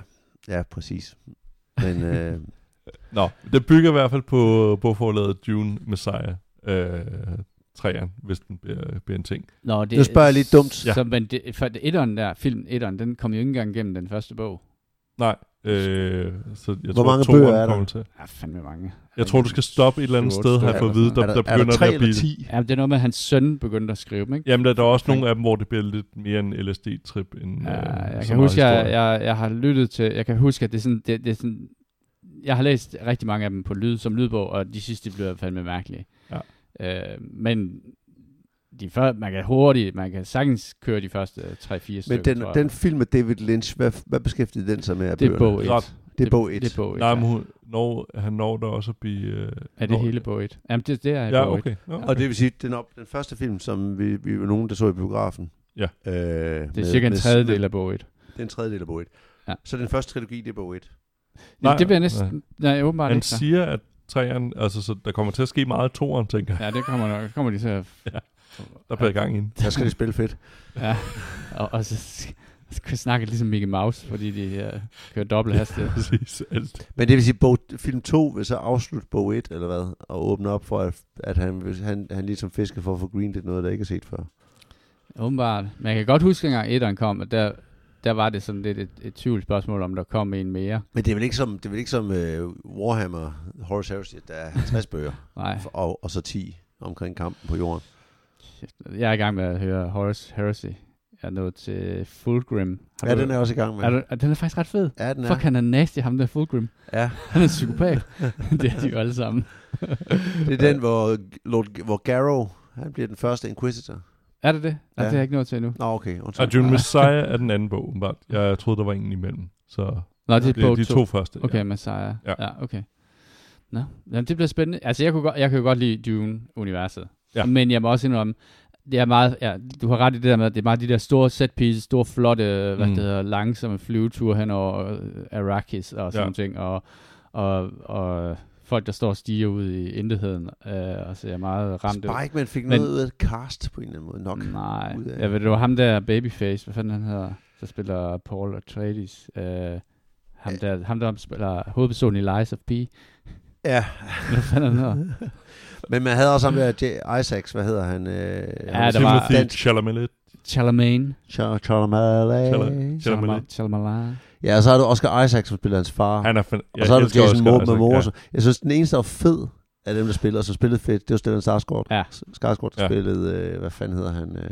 ja, præcis. Men øh, [LAUGHS]
Nå, det bygger i hvert fald på bogforlaget Dune Messiah. Øh, træerne, hvis den bliver, bliver en ting.
Nå, det,
Nu spørger jeg lidt dumt.
Ja. Så, men det, for etteren der, film etteren, den kom jo ikke engang igennem den første bog.
Nej, øh, så jeg
Hvor
tror,
mange bøger er der?
Til.
Ja, fandme mange.
Jeg tror, du skal stoppe et eller andet sted,
stykker
fået at vide, der,
er der,
der
er der
begynder
tre
det at
eller
blive...
ti?
Ja, det er noget med, at hans søn begyndte at skrive dem, ikke?
Jamen, der, der er også nogle af dem, hvor det bliver lidt mere en LSD-trip end
Ja,
øh,
jeg kan huske, jeg, jeg, jeg har lyttet til, jeg kan huske, at det er sådan, det, det er sådan, jeg har læst rigtig mange af dem på lyd, som lydbog, og de sidste bliver fandme mærkelige.
Ja.
Øh, men de før, man kan hurtigt, man kan sagtens køre de første 3-4 stykker,
men den,
tror jeg.
den film med David Lynch, hvad, hvad beskæftigede den sig med af
det er bog 1.
Ret.
Det er bog 1.
Det er bog 1,
Nej,
ja.
men hun, når, han når der også at blive... Øh,
Er det
når-
hele bog 1? Jamen, det, det er
Ja,
bog 1.
okay. Nå,
Og det vil sige, den, op, den første film, som vi, vi var nogen, der så i biografen.
Ja.
Øh,
Det er cirka en tredjedel af bog 1.
Det er en tredjedel af bog 1.
Ja.
Så den første trilogi, det er bog 1.
Nej,
Nej,
det bliver næsten... Nej, åbenbart
Han
ikke så.
siger, at træerne, altså, så der kommer til at ske meget toeren, tænker jeg.
Ja, det kommer, nok, kommer de til at... [LAUGHS]
Ja. Der bliver gang i den.
Der skal de spille fedt.
Ja, og, og så kan vi snakke ligesom Mickey Mouse, fordi de uh, kører dobbelt hastighed. [LAUGHS]
Præcis. Alt.
Men det vil sige, bog, film 2 vil så afslutte bog 1, eller hvad? Og åbne op for, at, at han, han, han ligesom fisker for at få greenlit noget, der ikke er set før.
Åbenbart. Men jeg kan godt huske, engang etteren kom, at der, der var det sådan lidt et, et tvivlsspørgsmål, om der kom en mere.
Men det er vel ikke som, det er vel ikke som uh, Warhammer, Horus Heresy, der er 50 bøger, [LAUGHS]
Nej,
og, og så 10 omkring kampen på jorden.
jeg er i gang med at høre Horus Heresy. Jeg er nået til Fulgrim. Har
Ja,
du-
den er jeg også i gang med.
er du, er, den er faktisk ret fed.
Ja, den er.
Fuck, han er nasty, ham der Fulgrim.
Ja, [LAUGHS]
Han er psykopat. [LAUGHS] det er de jo alle sammen.
det er den, hvor, Lord, hvor Garrow, han bliver den første Inquisitor.
Er det det? Nej,
Ja.
det er jeg ikke nået til endnu.
Nå, okay. undskyld.
Og Dune Messiah er den anden bog, åbenbart. Jeg troede, der var en imellem. Så
Nå, det er
det
bog
de
to.
to første.
Okay,
Ja.
Messiah.
Ja.
Ja, okay. Nå, Jamen, det bliver spændende. Altså, jeg, kunne godt, jeg kan jo godt lide Dune-universet.
Ja.
Men jeg må også indrømme, det er meget, ja, du har ret i det der med, at det er meget de der store set pieces, store flotte, hvad
Mm.
det hedder, langsomme flyveture hen over øh, Arrakis og sådan
ja.
ting, og, og, og folk, der står og stiger ud i intetheden, øh, og ser meget ramt ud.
Spikeman fik
Men-
noget ud af cast på en eller anden måde nok.
Nej,
ud af-
jeg ved, det var ham der, Babyface, hvad fanden han hedder, der spiller Paul Atreides. Øh, ham, der, ham der spiller hovedpersonen i Lies of P.
Ja, [LAUGHS]
Hvad fanden han hedder? [LAUGHS]
men man havde også ham der, J- Isaacs, hvad hedder han? Øh,
Ja, der var-.
Chalamet.
Char- Chalamet.
Chalamet. Chalamet.
Chalamet.
Ja, og så har du Oscar Isaac, som spiller hans far.
Han er fan-
og så har du Jason med
ja.
Jeg synes, den eneste, der var fed af dem, der spillede, og så spillede fedt, det var Stellan Skarsgård.
Ja.
Skarsgård, der
Ja.
spillede, øh, hvad fanden hedder han? Øh,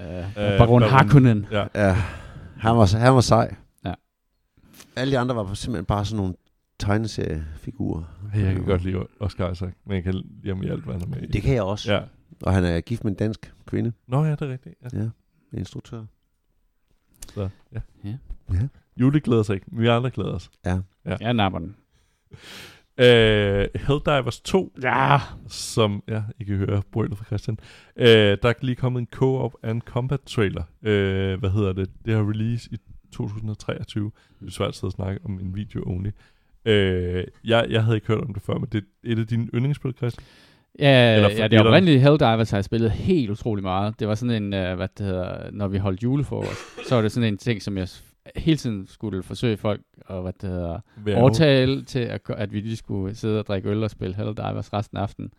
Uh,
Øh,
Baron Harkonnen.
Ja.
ja, han var, han var sej.
Ja.
Alle de andre var simpelthen bare sådan nogle tegneseriefigurer.
Jeg kan godt lide Oscar Isaac, men jeg kan lide ham i alt, hvad han er med.
Det kan jeg også.
Ja.
Og han er gift med en dansk kvinde,
Nå ja, det er rigtigt. Ja.
ja, en instruktør.
Så, ja.
Ja.
Ja.
Julie glæder sig ikke. Vi andre glæder os.
Ja.
Ja.
Jeg napper den.
Øh, Helldivers 2,
Ja.
som ja, I kan høre brølet fra Christian. Øh, der er lige kommet en co-op and combat trailer. Øh, hvad hedder det? Det har release i 2023. Det er svært at sidde og snakke om en video only. Øh, jeg, jeg havde ikke hørt om det før, men det er et af dine yndlingsspil, Christian.
Ja,
Eller
ja, det oprindelige Helldivers har jeg spillet helt utrolig meget. Det var sådan en, uh, hvad det hedder, når vi holdt julefrokost, så var det sådan en ting, som jeg hele tiden skulle forsøge folk og hvad det hedder,
er
overtale til, at, at vi lige skulle sidde og drikke øl og spille Helldivers resten af aftenen.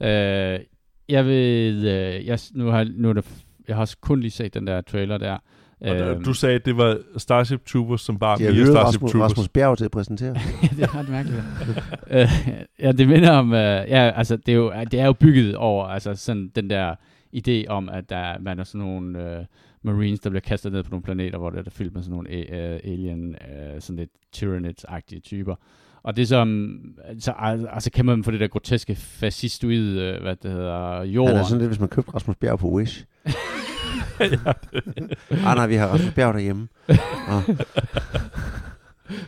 Uh, jeg ved, uh, jeg, nu har, nu er det, jeg har også kun lige set den der trailer der.
Og der,
Øhm,
du sagde, at det var Starship Troopers som via
hyret
Starship
Rasmus,
Troopers.
Rasmus Bjerg til at præsentere. [LAUGHS]
ja, det er ret mærkeligt. øh, ja, det minder om, øh, ja, altså, det er, jo, det er jo bygget over, altså sådan den der idé om, at der, man er sådan nogle øh, marines, der bliver kastet ned på nogle planeter, hvor det er fyldt med sådan nogle øh, alien, øh, sådan lidt Tyranids-agtige typer. Og det er som, så, al- altså kæmper man for det der groteske fascistoide, øh, hvad det hedder, jord.
Han er sådan lidt, hvis man købte Rasmus Bjerg på Wish.
ja, [LAUGHS]
Ah nej, vi har Rasmus Bjerg derhjemme. Ah. [LAUGHS]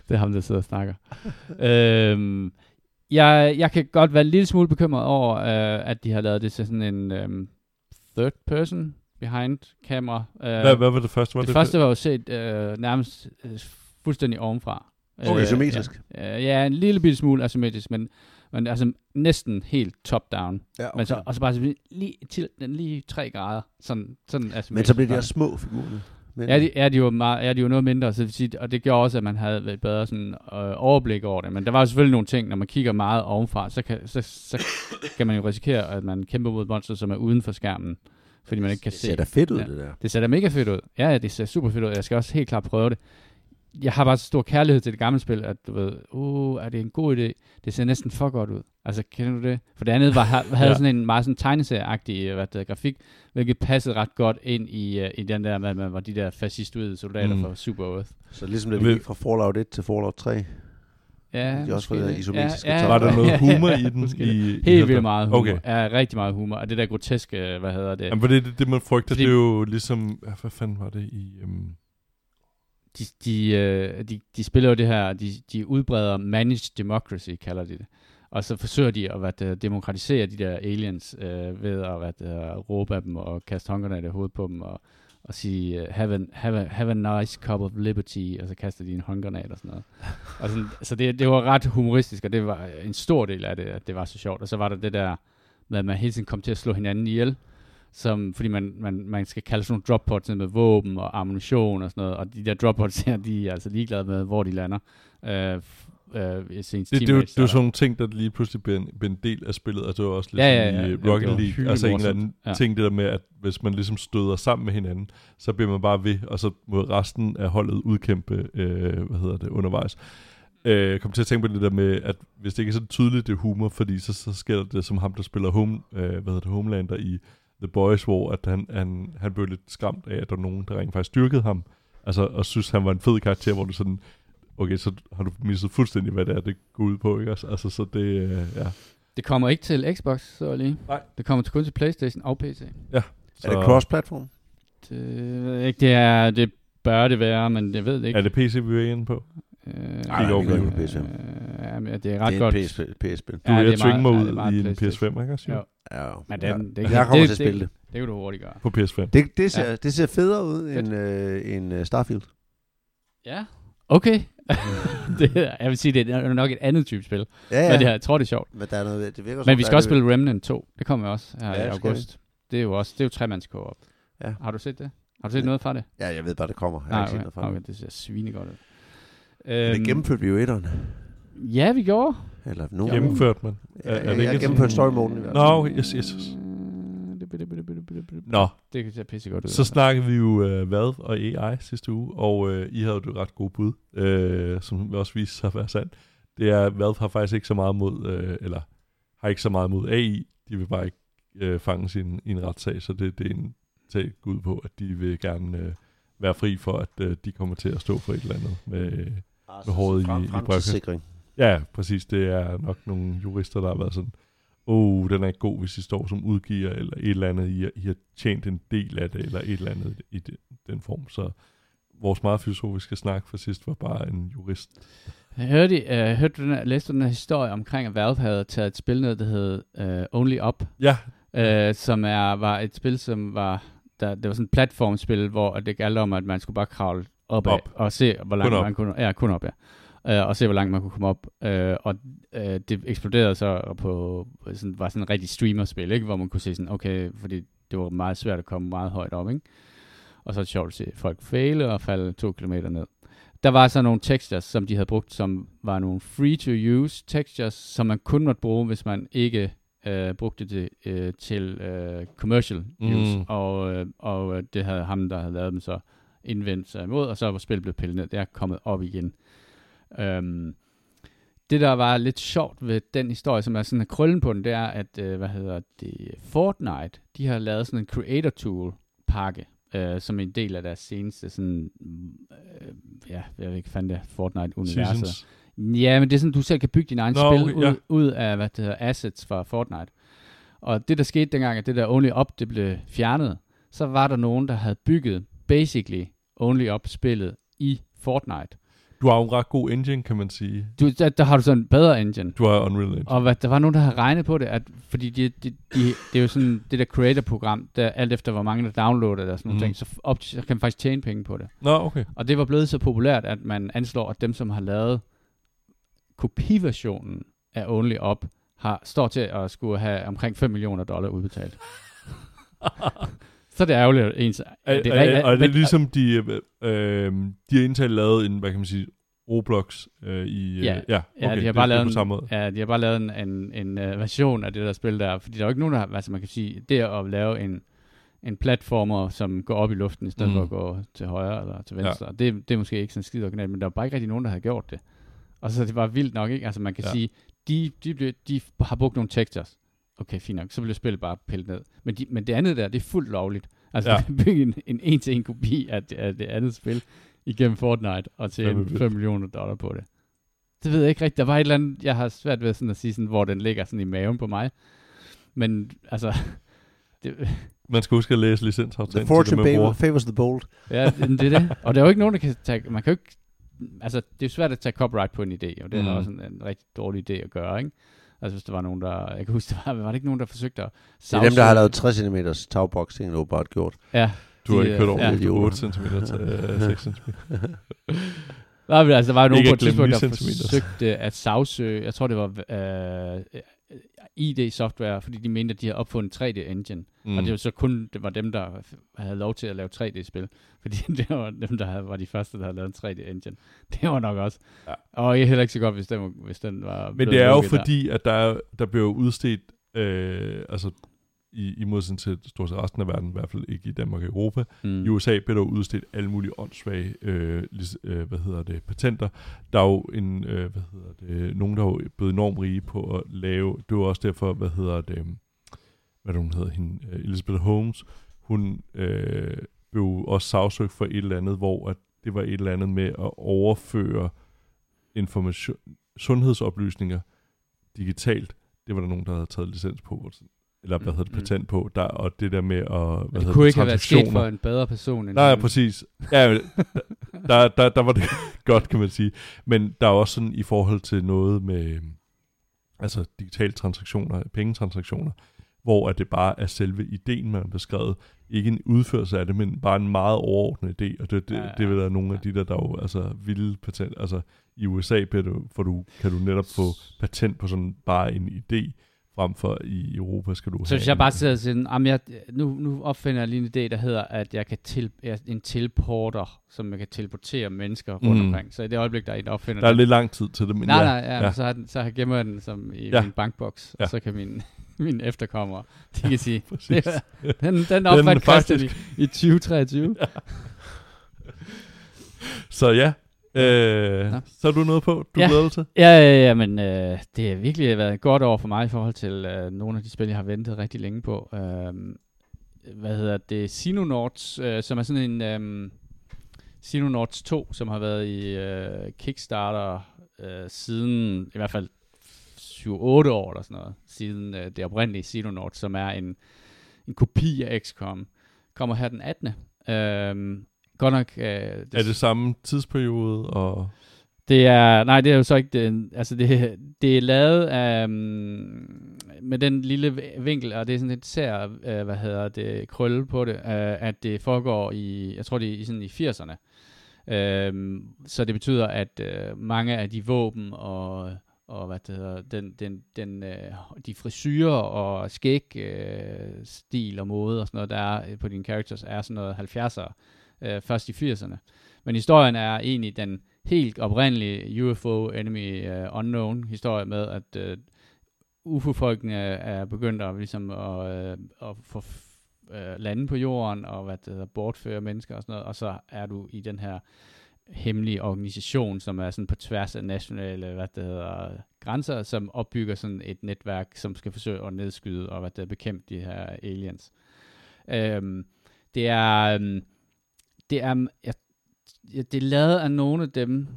Det er ham, der sidder og snakker. øhm, jeg, jeg kan godt være en lille smule bekymret over, øh, at de har lavet det til sådan en øhm, third person behind camera. Øh,
hvad, hvad var det første? Var
det, det første var jo set øh, nærmest øh, fuldstændig ovenfra.
Okay, symmetrisk.
Ja, øh, ja, en lille bitte smule asymmetrisk, men, men altså næsten helt top-down.
Ja,
Okay. Men så, og så bare sådan lige, til, den lige tre grader. Sådan, sådan
Men
asymmetrisk.
så bliver de også små figurer. Men,
Ja, de, er de jo meget, er de jo noget mindre, så det sige, og det gjorde også, at man havde et bedre sådan, øh, overblik over det. Men der var jo selvfølgelig nogle ting, når man kigger meget ovenfra, så kan, så, så kan man jo risikere, at man kæmper mod monster, som er uden for skærmen, fordi man ikke kan
det
se.
ser da fedt ud,
Ja.
det der.
Det ser da mega fedt ud. Ja, ja, det ser super fedt ud. Jeg skal også helt klart prøve det. Jeg har bare så stor kærlighed til det gamle spil, at du ved, uh, er det en god idé? Det ser næsten for godt ud. Altså, kender du det? For det andet var, [LAUGHS] havde
Ja.
sådan en meget sådan tegneserieagtig øh, hvad det, hedder, grafik, hvilket passede ret godt ind i, uh, i den der, med, man var de der fascistoide soldater
Mm.
fra Super Earth.
Så ligesom det gik fra Fallout 1 til Fallout 3.
Ja,
De har også fået isometriske
ja, ja,
Var der
ja,
noget [LAUGHS]
ja,
humor
ja,
i den?
måske
I,
Helt vildt meget humor.
Okay.
Ja, rigtig meget humor. Og det der groteske, hvad hedder det?
Jamen, for det, det, det man frygter,
Fordi-
det er jo ligesom... ja, Hvad fanden var det i... Um,
de, de, øh, de, de spiller jo det her, de, de udbreder managed democracy, kalder de det. Og så forsøger de at hvad demokratisere de der aliens øh, ved at hvad det, råbe af dem og kaste håndgranater i hovedet på dem og, og sige, øh, have, a, have, a, have a nice cup of liberty, og så kaster de en håndgranat og sådan noget. og sådan, så det, det var ret humoristisk, og det var øh, en stor del af det, at det var så sjovt. Og så var der det der med, at man hele tiden kom til at slå hinanden ihjel, som, fordi man, man, man skal kalde sådan nogle drop pods med våben og ammunition og sådan noget, og de der drop pods her, de er altså ligeglade med, hvor de lander. Øh, øh, ens
det, det, er jo- det er jo sådan nogle ting, der lige pludselig bliver en, bliver en del af spillet, og det var også lidt
Ja, ja, ja.
i
Ja,
øh, Rocket League.
hyggeligt
Altså en eller anden.
Ja.
ting, det der med, at hvis man ligesom støder sammen med hinanden, så bliver man bare ved, og så må resten af holdet udkæmpe, øh, hvad hedder det, undervejs. Øh, kom til at tænke på det der med, at hvis det ikke er så tydeligt, det er humor, fordi så, så sker det som ham, der spiller home, øh, hvad hedder det, Homelander i The Boys, hvor at han, han, han blev lidt skræmt af, at der var nogen, der rent faktisk styrkede ham, altså, og synes, han var en fed karakter, hvor du sådan, okay, så har du misset fuldstændig, hvad det er, det går ud på, ikke? Altså, så det, øh, ja.
Det kommer ikke til Xbox, så lige.
Nej.
Det kommer til kun til Playstation og PC.
Så,
Er det cross-platform?
Det, ikke, det, er, det bør det være, men jeg ved det ikke.
er det PC, vi er inde på?
Øh,
nej,
vi går
ikke
øh,
på PS5.
ja, men det er ret
det er
godt.
et PS- PS-spil.
Du
Ja,
ja,
det er
tvinger mig
ja,
ud
det er
i en
PlayStation.
PS5, ikke?
Jo.
Ja.
Men
ja.
den, det,
jeg kommer
det,
til at spille det.
Det kan du hurtigt gøre.
På PS5.
Det, det, ser,
Ja.
det ser federe ud
Fedt.
end, øh, end uh, Starfield.
Ja, okay. [LAUGHS] det, er- jeg vil sige, det er nok et andet type spil.
Ja,
Ja. Men det, her, jeg tror, det er sjovt.
Men der er noget, det virker som,
Men vi skal også spille Remnant 2. Det kommer også her
Ja,
i august. Det er jo også, det er jo tremands op.
Ja.
Har du set det? Har du set
Ja.
noget fra det?
Ja, jeg ved bare, det kommer. Jeg har
Nej,
ikke set
okay.
noget fra
okay,
det.
det ser svinegodt ud.
Men
Øhm,
det gennemførte vi jo etteren.
Ja, vi gjorde.
Eller nogen.
Gennemført, man.
Ja,
Er- er det
jeg,
ikke
gennemførte story mode i hvert
Nå,
fald.
okay, yes, yes, yes.
Mm,
Nå,
Det kan se pisse godt ud.
så snakkede vi jo uh, Valve og AI sidste uge, og uh, I havde jo et ret gode bud, uh, som også viste sig at være sandt. Det er, at Valve har faktisk ikke så meget mod, uh, eller har ikke så meget mod AI. De vil bare ikke uh, fange sin i en retssag, så det, det er en sag ud på, at de vil gerne uh, være fri for, at uh, de kommer til at stå for et eller andet med, med håret i- i brevkassen.
Fremtidssikring.
Ja, præcis. Det er nok nogle jurister, der har været sådan, oh, den er ikke god, hvis I står som udgiver, eller et eller andet, I, har- I har tjent en del af det, eller et eller andet i det, den form. Så vores meget filosofiske snak for sidst var bare en jurist.
Jeg hørte, uh, hørte du den, her- læste du den her historie omkring, at Valve havde taget et spil ned, der hed uh, Only Up,
Ja,
uh, som er, var et spil, som var, der, det var sådan et platformspil, hvor det galt om, at man skulle bare kravle opad
Op.
og se, hvor langt
op.
man kunne, ja, kun op, ja. Uh, og se, hvor langt man kunne komme op. Uh, og uh, det eksploderede så på, sådan, var sådan en rigtig streamerspil, ikke? hvor man kunne se sådan, okay, fordi det var meget svært at komme meget højt op, ikke? Og så er det sjovt at se folk fejle og falde to kilometer ned. Der var så nogle textures, som de havde brugt, som var nogle free-to-use textures, som man kun måtte bruge, hvis man ikke øh, brugte det øh, til øh, commercial use.
Mm.
Og, øh, og øh, det havde ham, der havde lavet dem, så indvendt sig imod, og så var spillet blevet pillet ned. Det er kommet op igen. Øhm, det, der var lidt sjovt ved den historie, som er sådan en krøllen på den, det er, at, øh, hvad hedder det, Fortnite, de har lavet sådan en creator tool pakke, øh, som en del af deres seneste sådan, øh, ja, jeg ved ikke, fandt det, Fortnite-universet. Ja, men det er sådan, du selv kan bygge din egen
Nå,
spil ud,
ja.
ud af, hvad det hedder, assets fra Fortnite. Og det, der skete dengang, at det der Only Up, det blev fjernet, så var der nogen, der havde bygget basically Only Up-spillet i Fortnite.
Du har jo en ret god engine, kan man sige.
Du, der, der har du sådan en bedre engine.
Du har Unreal Engine.
Og hvad, der var nogen, der havde regnet på det, at, fordi de, de, de, det er jo sådan det der creator-program, der alt efter hvor mange der downloader det og sådan nogle
Mhm.
ting, så, op, så kan man faktisk tjene penge på det.
Nå, okay.
Og det var blevet så populært, at man anslår, at dem, som har lavet kopiversionen af Only Up, har, står til at skulle have omkring 5 millioner dollar udbetalt. [LAUGHS] så er det ærgerligt, at ens...
Er,
det er
er, og er det ligesom, de, øh, øh, de har indtalt lavet en, hvad kan man sige, Roblox øh, i... Øh,
Ja.
ja,
Ja,
okay,
de har bare
er
lavet
på
en,
måde.
Ja, de har bare lavet en, en, en uh, version af det der spil der, fordi der er jo ikke nogen, der har, altså man kan sige, det at lave en, en platformer, som går op i luften, i stedet
Mm.
for at gå til højre eller til venstre, ja. det, det er måske ikke sådan skide originalt, men der var bare ikke rigtig nogen, der havde gjort det. Og så er det bare vildt nok, ikke? Altså man kan
Ja.
sige, de, de, blev, de har brugt nogle textures. Okay, fint nok, så bliver spillet bare pillet ned. Men, de, men det andet der, det er fuldt lovligt. Altså
Ja. [LAUGHS]
bygge en, en en-til-en kopi af, det- af det andet spil igennem Fortnite og
vildt.
5 millioner dollar på det. Det ved jeg ikke rigtigt. Der var et eller andet, jeg har svært ved sådan at sige, sådan, hvor den ligger sådan i maven på mig. Men altså, [LAUGHS] det,
Man skal huske at læse
The
licensaftalen til det,
fortune favor,
bruger.
favors the bold.
ja, det, det er det. Og der er jo ikke nogen, der kan tage, man kan jo ikke, altså det er jo svært at tage copyright på en idé, og det er
Mm.
mm. også en, en rigtig dårlig idé at gøre, ikke? Altså hvis der var nogen, der, jeg kan huske, der var, var det ikke nogen, der forsøgte at
Det er dem, der har lavet 60 cm tagboxing, åbenbart gjort.
Ja,
Du har
de,
ikke kørt over
ja.
ja.
Ja.
8 cm til øh, 6 cm.
Der, var, altså, der var jo nogen på et tidspunkt, der
9 centimeter.
forsøgte at sagsøge, jeg tror det var øh, ID-software, fordi de mente, at de havde opfundet 3D-engine. Mm. Og det var så kun det var dem, der havde lov til at lave 3D-spil. [LAUGHS] Fordi det var dem, der havde, var de første, der havde lavet en 3D-engine. [LAUGHS] Det var nok også.
Ja.
Og jeg er heller ikke så godt, hvis den, hvis den var
Men det er jo
der.
fordi, at der, er- der jo udstedt, øh, altså i, i modsætning til stort set resten af verden, i hvert fald ikke i Danmark og Europa,
Mm.
I USA bliver der udstedt alle mulige åndssvage, øh, øh, hvad hedder det, patenter. Der er jo en, øh, hvad hedder det, nogen, der er blevet enormt rige på at lave, det var også derfor, hvad hedder det, hvad hun hedder, hende, øh, Elizabeth Holmes, hun øh, blev også sagsøgt for et eller andet, hvor at det var et eller andet med at overføre information, sundhedsoplysninger digitalt. Det var der nogen, der havde taget licens på, eller hvad hedder det,
mm.
patent på, der, og det der med at, hvad
Men
hedder
det kunne ikke have været sket
transaktioner.
for en bedre person end
Nej, ja, præcis. Ja, [LAUGHS] der, der, der var det [LAUGHS] godt, kan man sige. Men der er også sådan i forhold til noget med altså digitale transaktioner, pengetransaktioner, hvor at det bare er selve ideen, man har beskrevet. Ikke en udførelse af det, men bare en meget overordnet idé. Og det, det,
Ja, ja,
det vil være nogle af
ja.
de der, der er jo altså vilde patent. Altså i USA bliver du, for du, kan du netop få patent på sådan bare en idé, frem for i Europa skal du
Så hvis
have
jeg
en-
bare sidder og siger, sådan, "Jamen, jeg, nu, nu opfinder jeg lige en idé, der hedder, at jeg kan til, jeg, en teleporter, som jeg kan teleportere mennesker rundt
Mm.
omkring. Så i det øjeblik, der er en, der opfinder
Der er
den,
lidt lang tid til det, men
nej,
ja.
nej, ja,
ja.
ja. Så, har den, så har- gemmer jeg den som i
Ja.
ja. min bankboks,
Ja.
og så kan min, [LAUGHS] min efterkommere, de kan sige, [LAUGHS] det, er- den, den [LAUGHS] opfandt Christian i,
faktisk-
i 2023.
Så ja, øh,
Nå.
så er du noget på, du
Ja.
glæder dig til?
Ja, ja, ja, men øh, det har virkelig været et godt år for mig i forhold til øh, nogle af de spil, jeg har ventet rigtig længe på. Øh, hvad hedder det? Sinonauts, øh, som er sådan en... Øh, Sinonauts 2, som har været i øh, Kickstarter øh, siden i hvert fald 7-8 år eller sådan noget, siden øh, det oprindelige Sinonauts, som er en, en kopi af XCOM, kommer her den 18. Øhm, godt nok... Øh, det,
Er det samme tidsperiode? Og...
Det er, nej, det er jo så ikke det, altså det, det er lavet af, um, med den lille vinkel, og det er sådan et sær, uh, hvad hedder det, krølle på det, uh, at det foregår i, jeg tror det er i, sådan i 80'erne. Uh, så det betyder, at uh, mange af de våben og, og hvad det hedder, den, den, den, uh, de frisyrer og skæg uh, stil og måde og sådan noget, der er på dine characters, er sådan noget 70'er, øh, først i 80'erne. Men historien er egentlig den helt oprindelige UFO Enemy øh, Unknown historie med, at øh, UFO-folkene er begyndt at, ligesom, at, øh, at få øh, lande på jorden og hvad det hedder, bortføre mennesker og sådan noget, og så er du i den her hemmelige organisation, som er sådan på tværs af nationale hvad det hedder, grænser, som opbygger sådan et netværk, som skal forsøge at nedskyde og hvad det er, bekæmpe de her aliens. Øhm, det er, øhm, det er, jeg det er lavet af nogle af dem,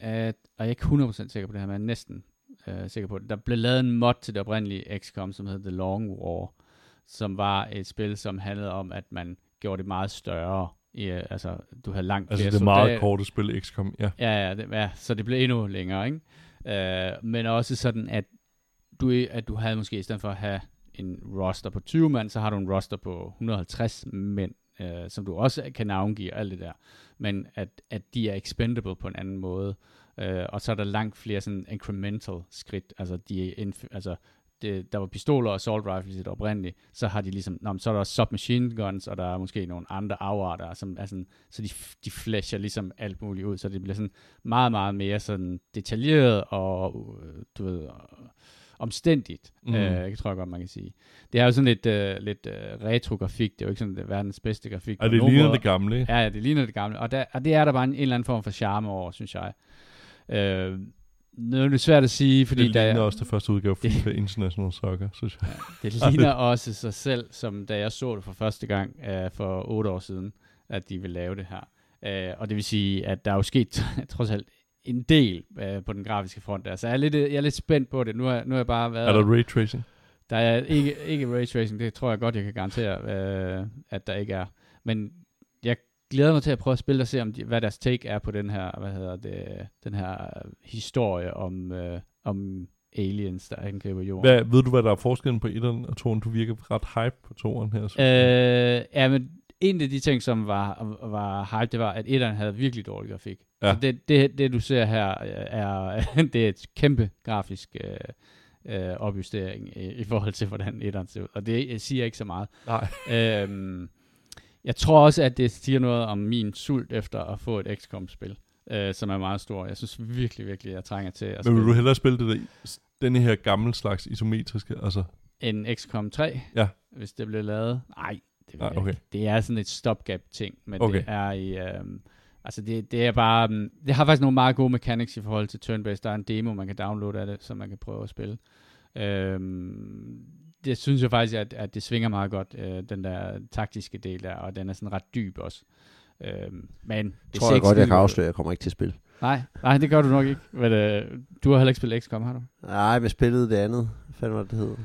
at, og jeg er ikke 100% sikker på det her, men jeg er næsten øh, sikker på det. Der blev lavet en mod til det oprindelige XCOM, som hedder The Long War, som var et spil, som handlede om, at man gjorde det meget større. I, altså, du havde langt
altså det meget korte spil XCOM, ja.
Ja, ja, det, ja, så det blev endnu længere, ikke? Øh, men også sådan, at du, at du havde måske i stedet for at have en roster på 20 mand, så har du en roster på 150 mænd, øh, som du også kan navngive, alt det der. Men at, at de er expendable på en anden måde. Øh, og så er der langt flere sådan incremental skridt. Altså, de er altså det, der var pistoler og assault rifles i det oprindelige, så har de ligesom, nå, så er der også submachine guns, og der er måske nogle andre afarter, som er sådan, så de, de flasher ligesom alt muligt ud, så det bliver sådan meget, meget mere sådan detaljeret og, øh, du ved, omstændigt, mm. øh, jeg tror jeg godt, man kan sige. Det er jo sådan lidt, øh, lidt øh, retro-grafik, det er jo ikke sådan det verdens bedste grafik.
Og det ligner måde. det gamle.
Ja, ja, det ligner det gamle, og, der, og det er der bare en, en eller anden form for charme over, synes jeg. Øh, nu er det svært at sige, fordi
det ligner
der,
også det første udgave det, for International Soccer, synes jeg.
Ja, det ligner [LAUGHS] også sig selv, som da jeg så det for første gang uh, for otte år siden, at de vil lave det her. Uh, og det vil sige, at der er jo sket [LAUGHS] trods alt en del uh, på den grafiske front der. Så jeg er lidt, jeg er lidt spændt på det. Nu har, nu har jeg bare været...
Er der ray tracing?
Der er ikke, ikke ray tracing, det tror jeg godt, jeg kan garantere, uh, at der ikke er. Men jeg glæder mig til at prøve at spille og se, om de, hvad deres take er på den her, hvad hedder det, den her historie om, uh, om aliens, der angriber jorden.
Hvad, ved du, hvad der er forskellen på etteren og toeren? Du virker ret hype på toeren her.
Øh, ja, men en af de ting, som var, var hype, det var, at etteren havde virkelig dårlig grafik. Ja. Så det, det, det, du ser her, er, [LAUGHS] det er et kæmpe grafisk øh, øh, opjustering i, i forhold til, hvordan etteren ser ud. Og det siger ikke så meget.
Nej. [LAUGHS]
Øhm, jeg tror også, at det siger noget om min sult efter at få et XCOM-spil, øh, som er meget stor. Jeg synes virkelig, virkelig, jeg trænger til at
Men
spille.
vil du hellere spille det der, denne her gamle slags isometriske, altså?
En XCOM 3?
Ja.
Hvis det bliver lavet? Nej, det,
ah, okay.
ikke. det er sådan et stopgap-ting, men okay. det er i... Øh, altså det, det er bare... Um, det har faktisk nogle meget gode mechanics i forhold til turn-based. Der er en demo, man kan downloade af det, som man kan prøve at spille. Øhm, det synes jeg faktisk, at, at det svinger meget godt, øh, den der taktiske del der, og den er sådan ret dyb også. Øhm, men
det tror jeg godt, jeg kan afsløre, jeg kommer ikke til at spille.
Nej, nej, det gør du nok ikke. Men, øh, du har heller ikke spillet XCOM, har du?
Nej, men spillede det andet. Hvad fanden var det, det hed?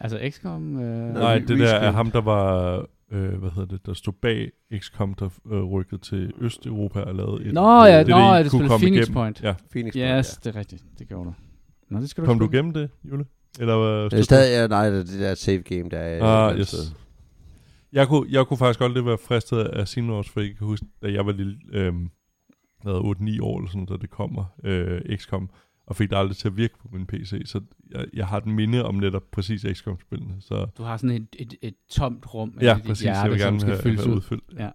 Altså XCOM? Øh,
Nej, det der er ham, der var, øh, hvad hedder det, der stod bag XCOM, der øh, rykkede til Østeuropa og lavede et...
Nå ja,
det,
nå, det, det spillede Phoenix
igennem.
Point.
Ja.
Phoenix
yes,
Point,
det er rigtigt. Det gjorde du. Nå, det skal du
Kom du igennem det, Jule? Eller var
Det er stadig, ja, nej, det, det der save game, der er...
Ah,
et
yes.
sted.
Jeg kunne, jeg kunne faktisk godt lidt være fristet af Sinors, for jeg kan huske, da jeg var lille, øh, 8-9 år eller sådan, da det kommer, øh, XCOM, og fik det aldrig til at virke på min PC, så jeg, jeg har et minde om netop præcis XCOM-spillene. Så
Du har sådan et, et, et tomt rum
ja,
i dit
præcis,
hjerte,
jeg vil
som
gerne
skal
have,
fyldes
have
ud.
udfyldt.
Ja.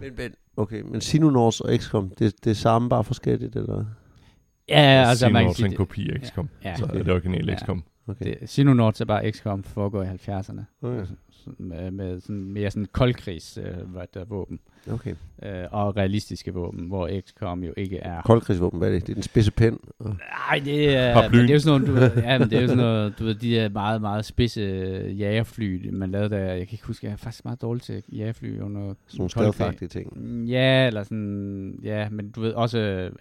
Men, men, okay, men Sinonors og XCOM, det, det er samme, bare forskelligt, eller?
Ja, ja, altså man kan
Sinors er en
sige,
kopi af XCOM,
Ja,
så
ja.
er det originale
Ja.
XCOM.
Okay.
det, Sinonauts er bare XCOM foregår i 70'erne.
Okay.
Med, med sådan mere sådan koldkrigs øh, hvad der, våben.
okay.
Øh, og realistiske våben, hvor XCOM jo ikke er...
Koldkrigsvåben, hvad er det? Det er den spidse pind. Og...
Nej, det er, men det er jo sådan noget, du ved, ja, men det er jo sådan noget, du ved, de er meget, meget spidse øh, jagerfly, man lavede der, jeg kan ikke huske, jeg er faktisk meget dårlig til jagerfly under
Sådan nogle ting.
Ja, eller sådan, ja, men du ved også, øh,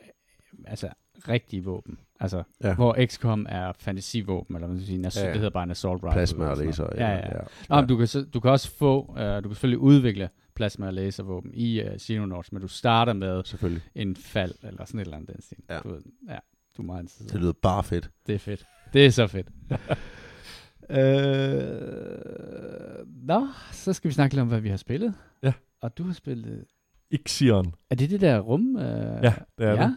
altså rigtige våben. Altså,
Ja.
ja. hvor XCOM er fantasivåben, eller hvad man skal sige, en
Ja, ja.
det hedder bare en assault rifle.
Plasma
eller
og laser.
noget. Ja, ja.
ja.
Nå, men du kan, så, du kan også få, uh, du kan selvfølgelig udvikle plasma laservåben i uh, Xenonauts, men du starter med
Selvfølgelig.
en fald, eller sådan et eller andet. Den stil.
Ja.
Du ved, ja, du er meget.
Det lyder bare fedt.
Det er fedt. Det er så fedt. [LAUGHS] øh, nå, så skal vi snakke lidt om, hvad vi har spillet.
Ja.
Og du har spillet...
Ixion.
Er det det der rum? Øh,
Ja, det er
ja?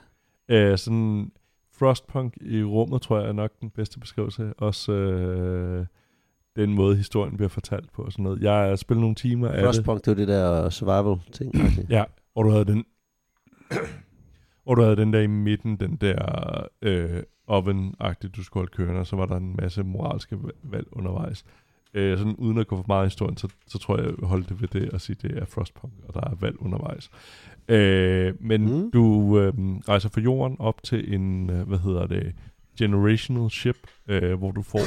det. Øh, sådan Frostpunk i rummet, tror jeg er nok den bedste beskrivelse. Også øh, den måde, historien bliver fortalt på og sådan noget. Jeg har spillet nogle timer af.
Frostpunk, det var det der survival-ting. [CLEARS THROAT]
Ja, hvor du havde den... [CLEARS THROAT] hvor du havde den der i midten, den der øh, oven-agtige, du skulle holde kørende, og så var der en masse moralske va- valg undervejs. Øh, sådan uden at gå for meget i historien, så, så tror jeg, jeg holdt det ved det og sige, det er Frostpunk, og der er valg undervejs. Øh, men
Mm.
du øh, rejser fra jorden op til en, øh, hvad hedder det, generational ship, øh, hvor du får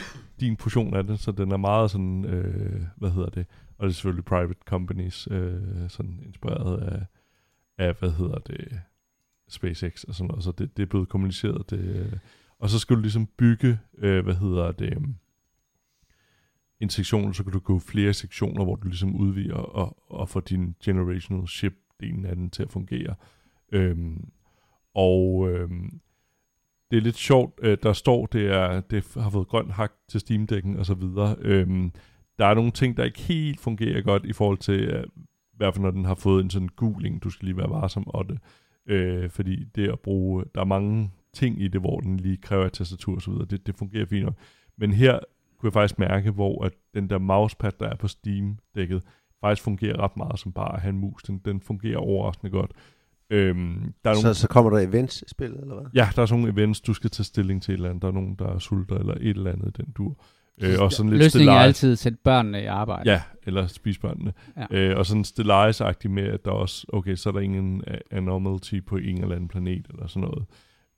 [COUGHS] din portion af det, så den er meget sådan, øh, hvad hedder det, og det er selvfølgelig private companies, øh, sådan inspireret af, af, hvad hedder det, SpaceX og sådan noget, så det, det er blevet kommuniceret. Det, øh, og så skal du ligesom bygge, øh, hvad hedder det, en sektion, så kan du gå flere sektioner, hvor du ligesom udvider og, og får din generational ship delen af den til at fungere. Øhm, og øhm, det er lidt sjovt, øh, der står, det, er, det har fået grøn hak til Steam-dækken og så videre. Øhm, der er nogle ting, der ikke helt fungerer godt i forhold til, øh, i hvert fald når den har fået en sådan guling, du skal lige være varsom om det. Øh, fordi det at bruge, der er mange ting i det, hvor den lige kræver et tastatur og så videre, det, det fungerer fint nok. Men her kunne jeg faktisk mærke, hvor at den der mousepad, der er på Steam-dækket, faktisk fungerer ret meget som bare at have en mus. Den, den fungerer overraskende godt. Øhm, der er
Så,
nogle,
så kommer der events i spillet, eller hvad?
ja, der er sådan nogle events, du skal tage stilling til et eller andet. Der er nogen, der er sulter eller et eller andet den dur. Øh, og sådan lidt
Løsningen er altid at sætte børnene i arbejde.
Ja, eller spisebørnene.
Ja.
Øh, og sådan stellaris med, at der også, okay, så er der ingen anomaly på en eller anden planet, eller sådan noget.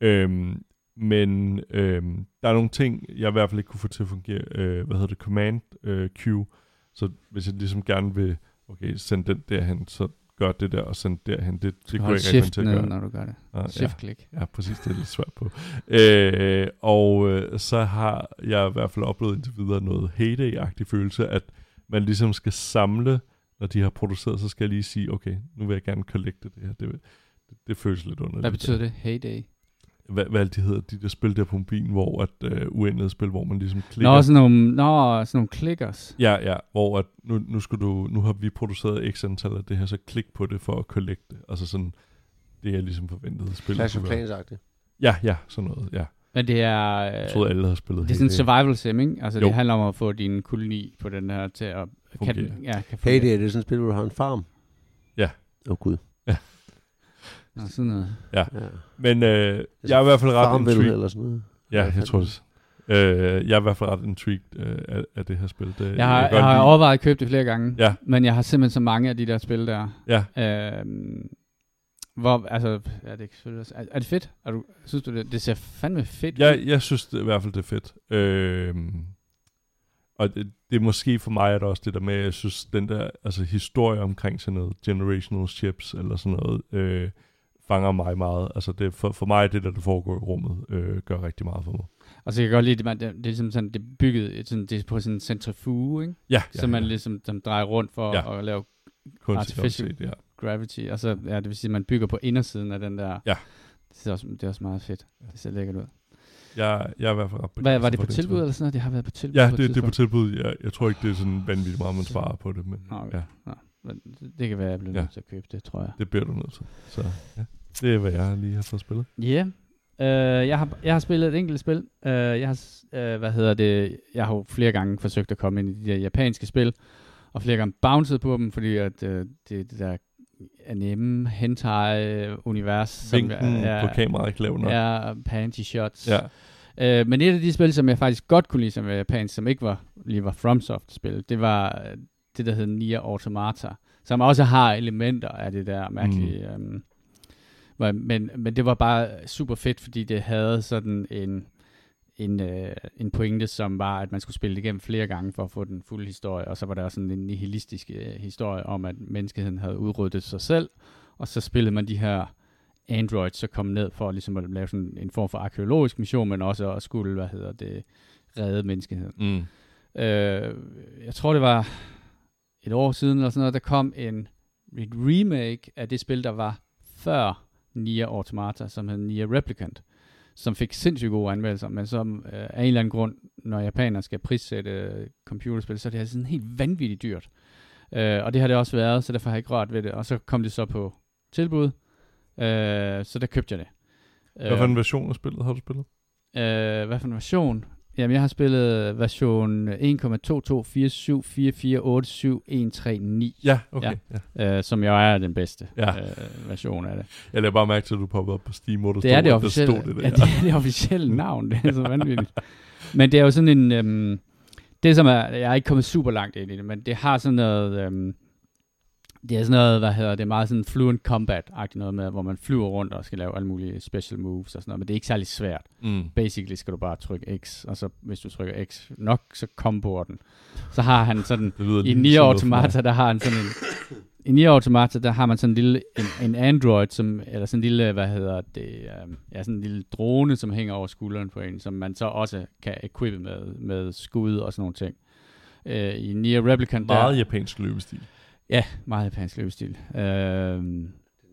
Øhm, men øhm, der er nogle ting, jeg i hvert fald ikke kunne få til at fungere. Øh, hvad hedder det? Command øh, queue. Så hvis jeg ligesom gerne vil, okay, send den derhen, så gør det der, og send derhen. Det, det kunne jeg ikke
shift ned,
gøre.
når du gør det.
Ah, ja.
Shift-klik.
Ja, præcis, det er lidt svært på. Øh, og øh, så har jeg i hvert fald oplevet indtil videre noget heyday-agtig følelse, at man ligesom skal samle, når de har produceret, så skal jeg lige sige, okay, nu vil jeg gerne collecte det her. Det, det, det føles lidt underligt.
Hvad betyder det? Heyday.
Hvad, hvad de hedder, de der spil der på mobilen, hvor at øh, uendelige spil, hvor man ligesom klikker.
Nå, sådan nogle, nå, sådan nogle clickers.
Ja, ja, hvor at nu, nu, skal du, nu har vi produceret x antal af det her, så klik på det for at collecte. Altså sådan, det er ligesom forventet spil.
Clash of
skulle være.
Clans-agtigt.
Ja, ja, sådan noget, ja.
Men det er...
Jeg troede, alle havde spillet
det er sådan en survival sim, ikke? Altså,
Jo.
det handler om at få din koloni på den her til at... Kan,
Fungere.
den- ja, kan
Hey,
fungere.
det er det sådan et spil, hvor du har en farm?
Ja.
Åh oh, gud.
Nå, sådan noget.
Ja.
Men øh, jeg er i hvert fald ret intrigued.
eller sådan noget.
Ja, jeg tror det. Øh, jeg er i hvert fald ret intrigued øh, af, af det her spil. Det,
Jeg har, jeg,
godt
har
lide-
overvejet at købe det flere gange,
Ja,
men jeg har simpelthen så mange af de der spil der.
ja.
Øhm, hvor, altså, ja, det er, selvfølgelig også- er, er det fedt? Er du, synes du det? Det ser fandme fedt
Jeg,
ud.
jeg synes det, i hvert fald, det er fedt. Øh, og det, det er måske for mig, er det også det der med, at jeg synes, den der altså, historie omkring sådan noget generational ships, eller sådan noget, øh, fanger mig meget. Altså det, for, for mig, det der, der foregår i rummet, øh, gør rigtig meget for mig.
Og så kan jeg godt lide, det, man, det, det er ligesom sådan, det er bygget et sådan, det er på sådan en centrifuge, ikke?
Ja,
så man ligesom som drejer rundt for
Ja.
at lave
kunstig
artificial-
gravitet, ja.
gravity. Og så, ja, det vil sige, at man bygger på indersiden af den der.
Ja.
Det, ser også, det er også meget fedt. Det ser lækkert ud.
Jeg, jeg er i hvert fald ret
Hvad, var det
for
på tilbud
spil.
eller sådan noget? Det har været på tilbud
Ja,
på et
det, det er på tilbud. Jeg, jeg tror ikke, det er sådan vanvittigt meget, man sparer på det, men
Nå, okay.
ja,
Men det kan være, at jeg bliver
Ja.
nødt til at købe det, tror jeg.
det bliver du nødt til. Så ja, det er, hvad jeg lige har fået spillet.
Ja. Yeah. Uh, jeg, har, jeg har spillet et enkelt spil. Uh, jeg har, uh, hvad hedder det, jeg har jo flere gange forsøgt at komme ind i de der japanske spil, og flere gange bounced på dem, fordi at, uh, det, det der anime hentai-univers, som
Vinken
er,
på kameraet er ikke lav
er panty shots.
Ja.
Uh, men et af de spil, som jeg faktisk godt kunne lide, som var japansk, som ikke var lige var FromSoft-spil, det var øh, det, der hed Nier Automata, som også har elementer af det der mærkelige... Mm. Hvor- men, men det var bare super fedt, fordi det havde sådan en, en, øh, en pointe, som var, at man skulle spille det igennem flere gange for at få den fulde historie, og så var der også sådan en nihilistisk øh, historie om, at menneskeheden havde udryddet sig selv, og så spillede man de her androids, så kom ned for ligesom at lave sådan en form for arkeologisk mission, men også at skulle, hvad hedder det, redde menneskeheden.
Mm.
Øh, jeg tror, det var et år siden, eller sådan noget, der kom en et remake af det spil, der var før Nier Automata, som hed Nier Replicant, som fik sindssygt gode anmeldelser, men som øh, af en eller anden grund, når japanere skal prissætte øh, computerspil, så er det altså sådan helt vanvittigt dyrt. Øh, og det har det også været, så derfor har jeg ikke rørt ved det. Og så kom det så på tilbud, øh, så der købte jeg det.
Hvad for en version af spillet har du spillet?
Øh, hvad for en version? Jamen, jeg har spillet version 1.22474487139,
Ja, okay. Ja.
ja. øh, som jo er den bedste
Ja.
øh, version af det.
Jeg lader bare mærke til, at du poppede op på Steam, hvor der
Det er
stod,
det
at der
officielle,
stod det der.
ja, det er det officielle navn, det er så vanvittigt. men det er jo sådan en, øhm, det som er, jeg er ikke kommet super langt ind i det, men det har sådan noget, øhm, det er sådan noget, hvad hedder det, meget sådan fluent combat-agtigt noget med, hvor man flyver rundt og skal lave alle mulige special moves og sådan noget, men det er ikke særlig svært.
Mm.
Basically skal du bare trykke X, og så hvis du trykker X nok, så komboer den. Så har han sådan, i Nier. Automata, der har han sådan en... I Nier Automata, der har man sådan en lille en, en Android, som, eller sådan en lille, hvad hedder det, um, ja, sådan en lille drone, som hænger over skulderen på en, som man så også kan equippe med, med skud og sådan nogle ting. Uh, I Nier Replicant, der,
Meget japansk løbestil.
Ja, meget japansk løbestil. Øhm,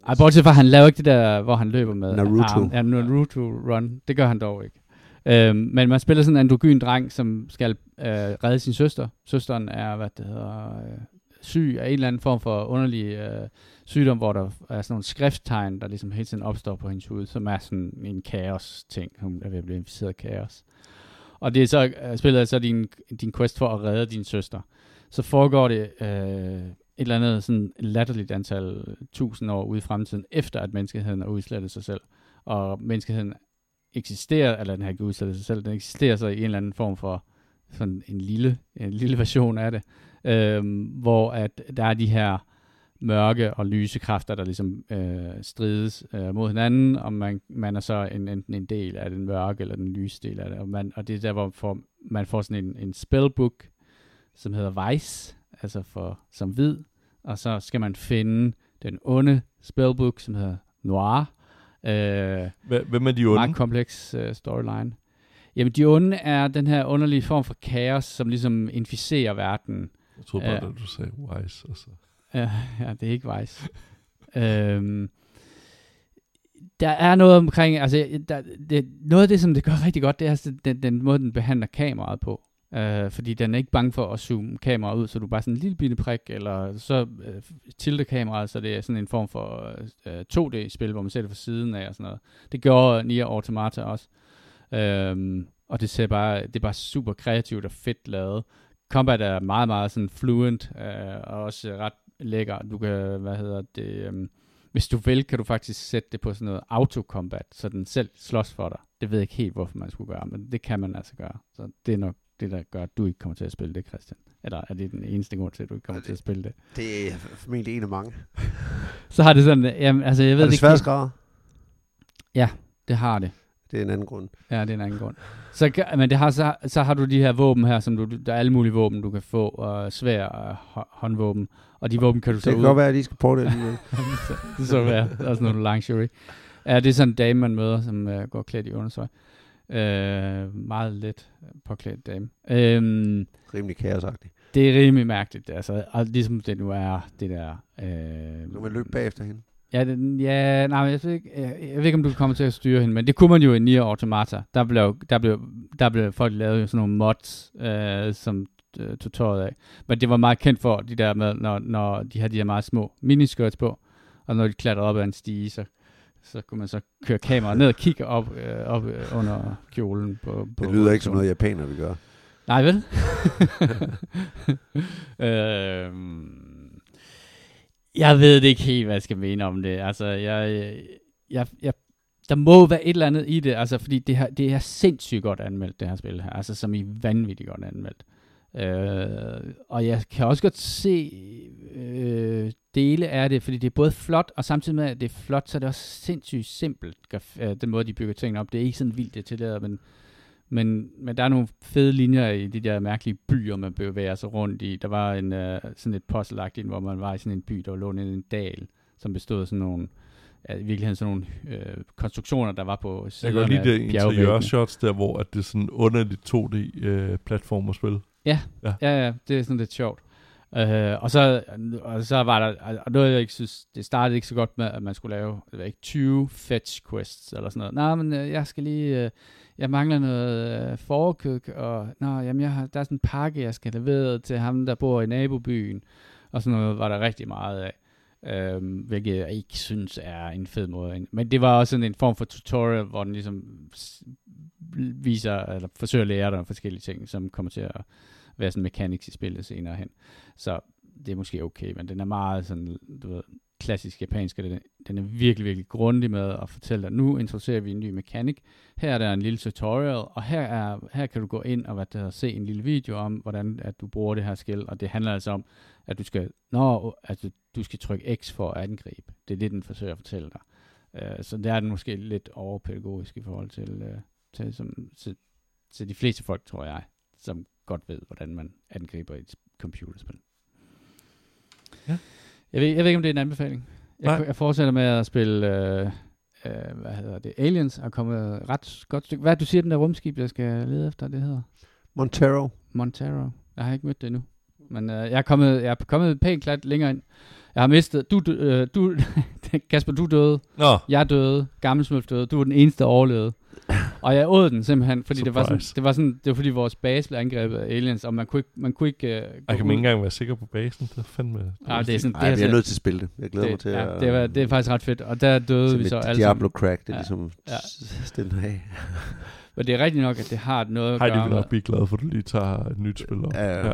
ej, bortset fra, han laver ikke det der, hvor han løber med
Naruto.
arm. Ja, Naruto Run. Det gør han dog ikke. Øhm, men man spiller sådan en androgyn dreng, som skal øh, redde sin søster. Søsteren er, hvad det hedder, øh, syg af en eller anden form for underlig øh, sygdom, hvor der er sådan nogle skrifttegn, der ligesom hele tiden opstår på hendes hud, som er sådan en kaos-ting. Hun er ved at blive inficeret af kaos. Og det er så, øh, spillet er så din, din quest for at redde din søster. Så foregår det øh, et eller andet sådan latterligt antal tusind år ude i fremtiden, efter at menneskeheden har udslettet sig selv. Og menneskeheden eksisterer, eller den har ikke udslettet sig selv, den eksisterer så i en eller anden form for sådan en lille, en lille version af det, øh, hvor at der er de her mørke og lyse kræfter, der ligesom øh, strides øh, mod hinanden, og man, man er så en, enten en del af den mørke eller den lyse del af det, og, man, og det er der, hvor for, man får sådan en, en spellbook, som hedder Vice, altså for, som hvid, og så skal man finde den onde spellbook, som hedder Noir. Øh,
Hvem er de onde?
meget kompleks uh, storyline. Jamen, de onde er den her underlige form for kaos, som ligesom inficerer verden.
Jeg troede bare, at du sagde wise. Og så.
Ja, ja det er ikke Vice. øhm, der er noget omkring, altså der, det, noget af det, som det gør rigtig godt, det er altså den, den måde, den behandler kameraet på. Øh, fordi den er ikke bange for at zoome kameraet ud, så du bare sådan en lille bitte prik, eller så øh, tilte kameraet, så det er sådan en form for øh, 2D-spil, hvor man ser det fra siden af og sådan noget. Det gjorde Nier Automata også. Øh, og det ser bare, det er bare super kreativt og fedt lavet. Combat er meget, meget sådan fluent, øh, og også ret lækker. Du kan, hvad hedder det, øh, hvis du vil, kan du faktisk sætte det på sådan noget auto-combat, så den selv slås for dig. Det ved jeg ikke helt, hvorfor man skulle gøre, men det kan man altså gøre. Så det er nok det, der gør, at du ikke kommer til at spille det, Christian. Eller er det den eneste grund til, at du ikke kommer
Ja,
til at spille det?
Det er formentlig en af mange. [LAUGHS]
Så har det sådan, jamen, altså jeg ved
Er
det
det
ikke
svært skrædder?
Det har det.
Det er en anden grund.
Ja, det er en anden grund. Så, men det har, så, så har du de her våben her, som du, der er alle mulige våben, du kan få, og svær og hå- håndvåben. Og de våben kan du
Det
så
kan
ud.
godt være, at de skal prøve [LAUGHS] det alligevel.
det så være. Der er sådan noget lingerie. Ja, det er sådan en dame, man møder, som uh, går klædt i undersøj. Uh, meget let påklædt dame. Um,
Rimelig kaosagtigt.
det er rimelig mærkeligt, altså, og ligesom det nu er, det der... Uh,
Nu vil løbe bagefter hende.
Ja, den, ja nej, jeg ved, ikke, jeg, jeg ved ikke, om du kommer til at styre hende, men det kunne man jo i Nier Automata. Der blev, der blev, der blev folk lavet sådan nogle mods, øh, som øh, tog tøjet af. Men det var meget kendt for de der med, når, når de havde de her meget små miniskirts på, og når de klatrede op ad en stige, så, så kunne man så køre kameraet ned og kigge op, øh, op øh, under kjolen. På, på
Det lyder ikke som noget, japaner vil gøre.
Nej, vel? [LAUGHS] øhm, jeg ved det ikke helt, hvad jeg skal mene om det. Altså, jeg, jeg, jeg, der må være et eller andet i det, altså, fordi det, her, det er sindssygt godt anmeldt, det her spil her. Altså, som i vanvittigt godt anmeldt. Øh, og jeg kan også godt se øh, dele af det, fordi det er både flot, og samtidig med, at det er flot, så er det også sindssygt simpelt, øh, den måde, de bygger tingene op. Det er ikke sådan vildt detaljeret, men men, men der er nogle fede linjer i de der mærkelige byer, man bevæger sig rundt i. Der var en, uh, sådan et puzzle hvor man var i sådan en by, der lå nede i en dal, som bestod af sådan nogle, ja, i virkeligheden sådan nogle øh, konstruktioner, der var på
Jeg
siderne
kan godt lide det interiørshots der, hvor at det er sådan underligt 2D-platform at spille.
Ja, ja, det er sådan lidt sjovt. Øh, og, så, og så var der, og noget jeg ikke synes, det startede ikke så godt med, at man skulle lave, det var ikke 20 fetch quests eller sådan noget. Nej, men øh, jeg skal lige, øh, jeg mangler noget øh, forkøk, og nå, jamen, jeg har, der er sådan en pakke, jeg skal levere til ham, der bor i nabobyen, og sådan noget var der rigtig meget af. Øhm, hvilket jeg ikke synes er en fed måde. Men det var også sådan en form for tutorial, hvor den ligesom viser, eller forsøger at lære dig forskellige ting, som kommer til at være sådan mechanics i spillet senere hen. Så det er måske okay, men den er meget sådan, du ved, klassisk japansk, den, den er virkelig, virkelig grundig med at fortælle dig, nu introducerer vi en ny mekanik, her er der en lille tutorial, og her, er, her kan du gå ind og hvad der, se en lille video om, hvordan at du bruger det her skill, og det handler altså om, at du skal, nå, altså, du skal trykke X for at angribe. Det er det, den forsøger at fortælle dig. Uh, så der er den måske lidt overpædagogisk i forhold til, uh, til, som, til, til de fleste folk, tror jeg, som godt ved, hvordan man angriber et computerspil. Ja. Jeg ved, jeg ved ikke, om det er en anbefaling. Jeg, jeg fortsætter med at spille, øh, øh, hvad hedder det, Aliens, og kommet ret godt stykke. Hvad du siger, den der rumskib, jeg skal lede efter, det hedder?
Montero.
Montero. Jeg har ikke mødt det endnu. Men øh, jeg, er kommet, jeg er kommet pænt klat længere ind. Jeg har mistet, du, øh, du [LAUGHS] Kasper, du døde.
Nå.
Jeg døde. Gammelsmølf døde. Du var den eneste, der overlevede. Og jeg åd den simpelthen, fordi det var, sådan, det var sådan, det var fordi vores base blev angrebet af aliens, og man kunne ikke, man kunne ikke uh,
Jeg kan ikke engang være sikker på basen, det er fandme...
Ja, det er sådan,
Ej, det er, vi er nødt til at spille det. Jeg glæder
det,
mig til
ja,
at...
Det, var, det er faktisk ret fedt, og der døde vi så alle
Diablo crack, det er
ja.
ligesom ja. stille af. [LAUGHS]
Men det er rigtigt nok, at det har noget at
gøre
med...
Heidi vil nok blive glad for, at du lige tager et nyt spil op.
Ja, ja.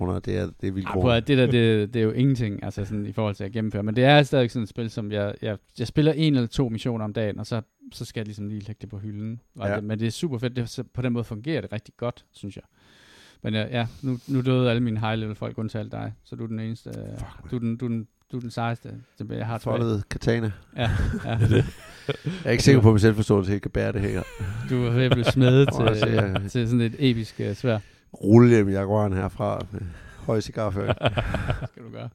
Ja. Det er, det er vildt
ja, det der, det, det er jo ingenting, altså sådan i forhold til at gennemføre. Men det er stadig sådan et spil, som jeg, jeg, jeg spiller en eller to missioner om dagen, og så, så skal jeg ligesom lige lægge det på hylden. Ja. Det, men det er super fedt. Det, på den måde fungerer det rigtig godt, synes jeg. Men ja, ja nu, nu døde alle mine high-level folk, undtagen dig. Så du er den eneste. Fuck, du, er den, du, er den, du er den sejeste, jeg har
Foldet katana.
Ja, ja. [LAUGHS]
jeg er ikke sikker på, at min selvforståelse ikke kan bære det her.
Du er ved at blive smedet til, til sådan et episk uh, svær.
Rulle hjem Jaguaren herfra med høj cigarføring. [LAUGHS]
skal du gøre.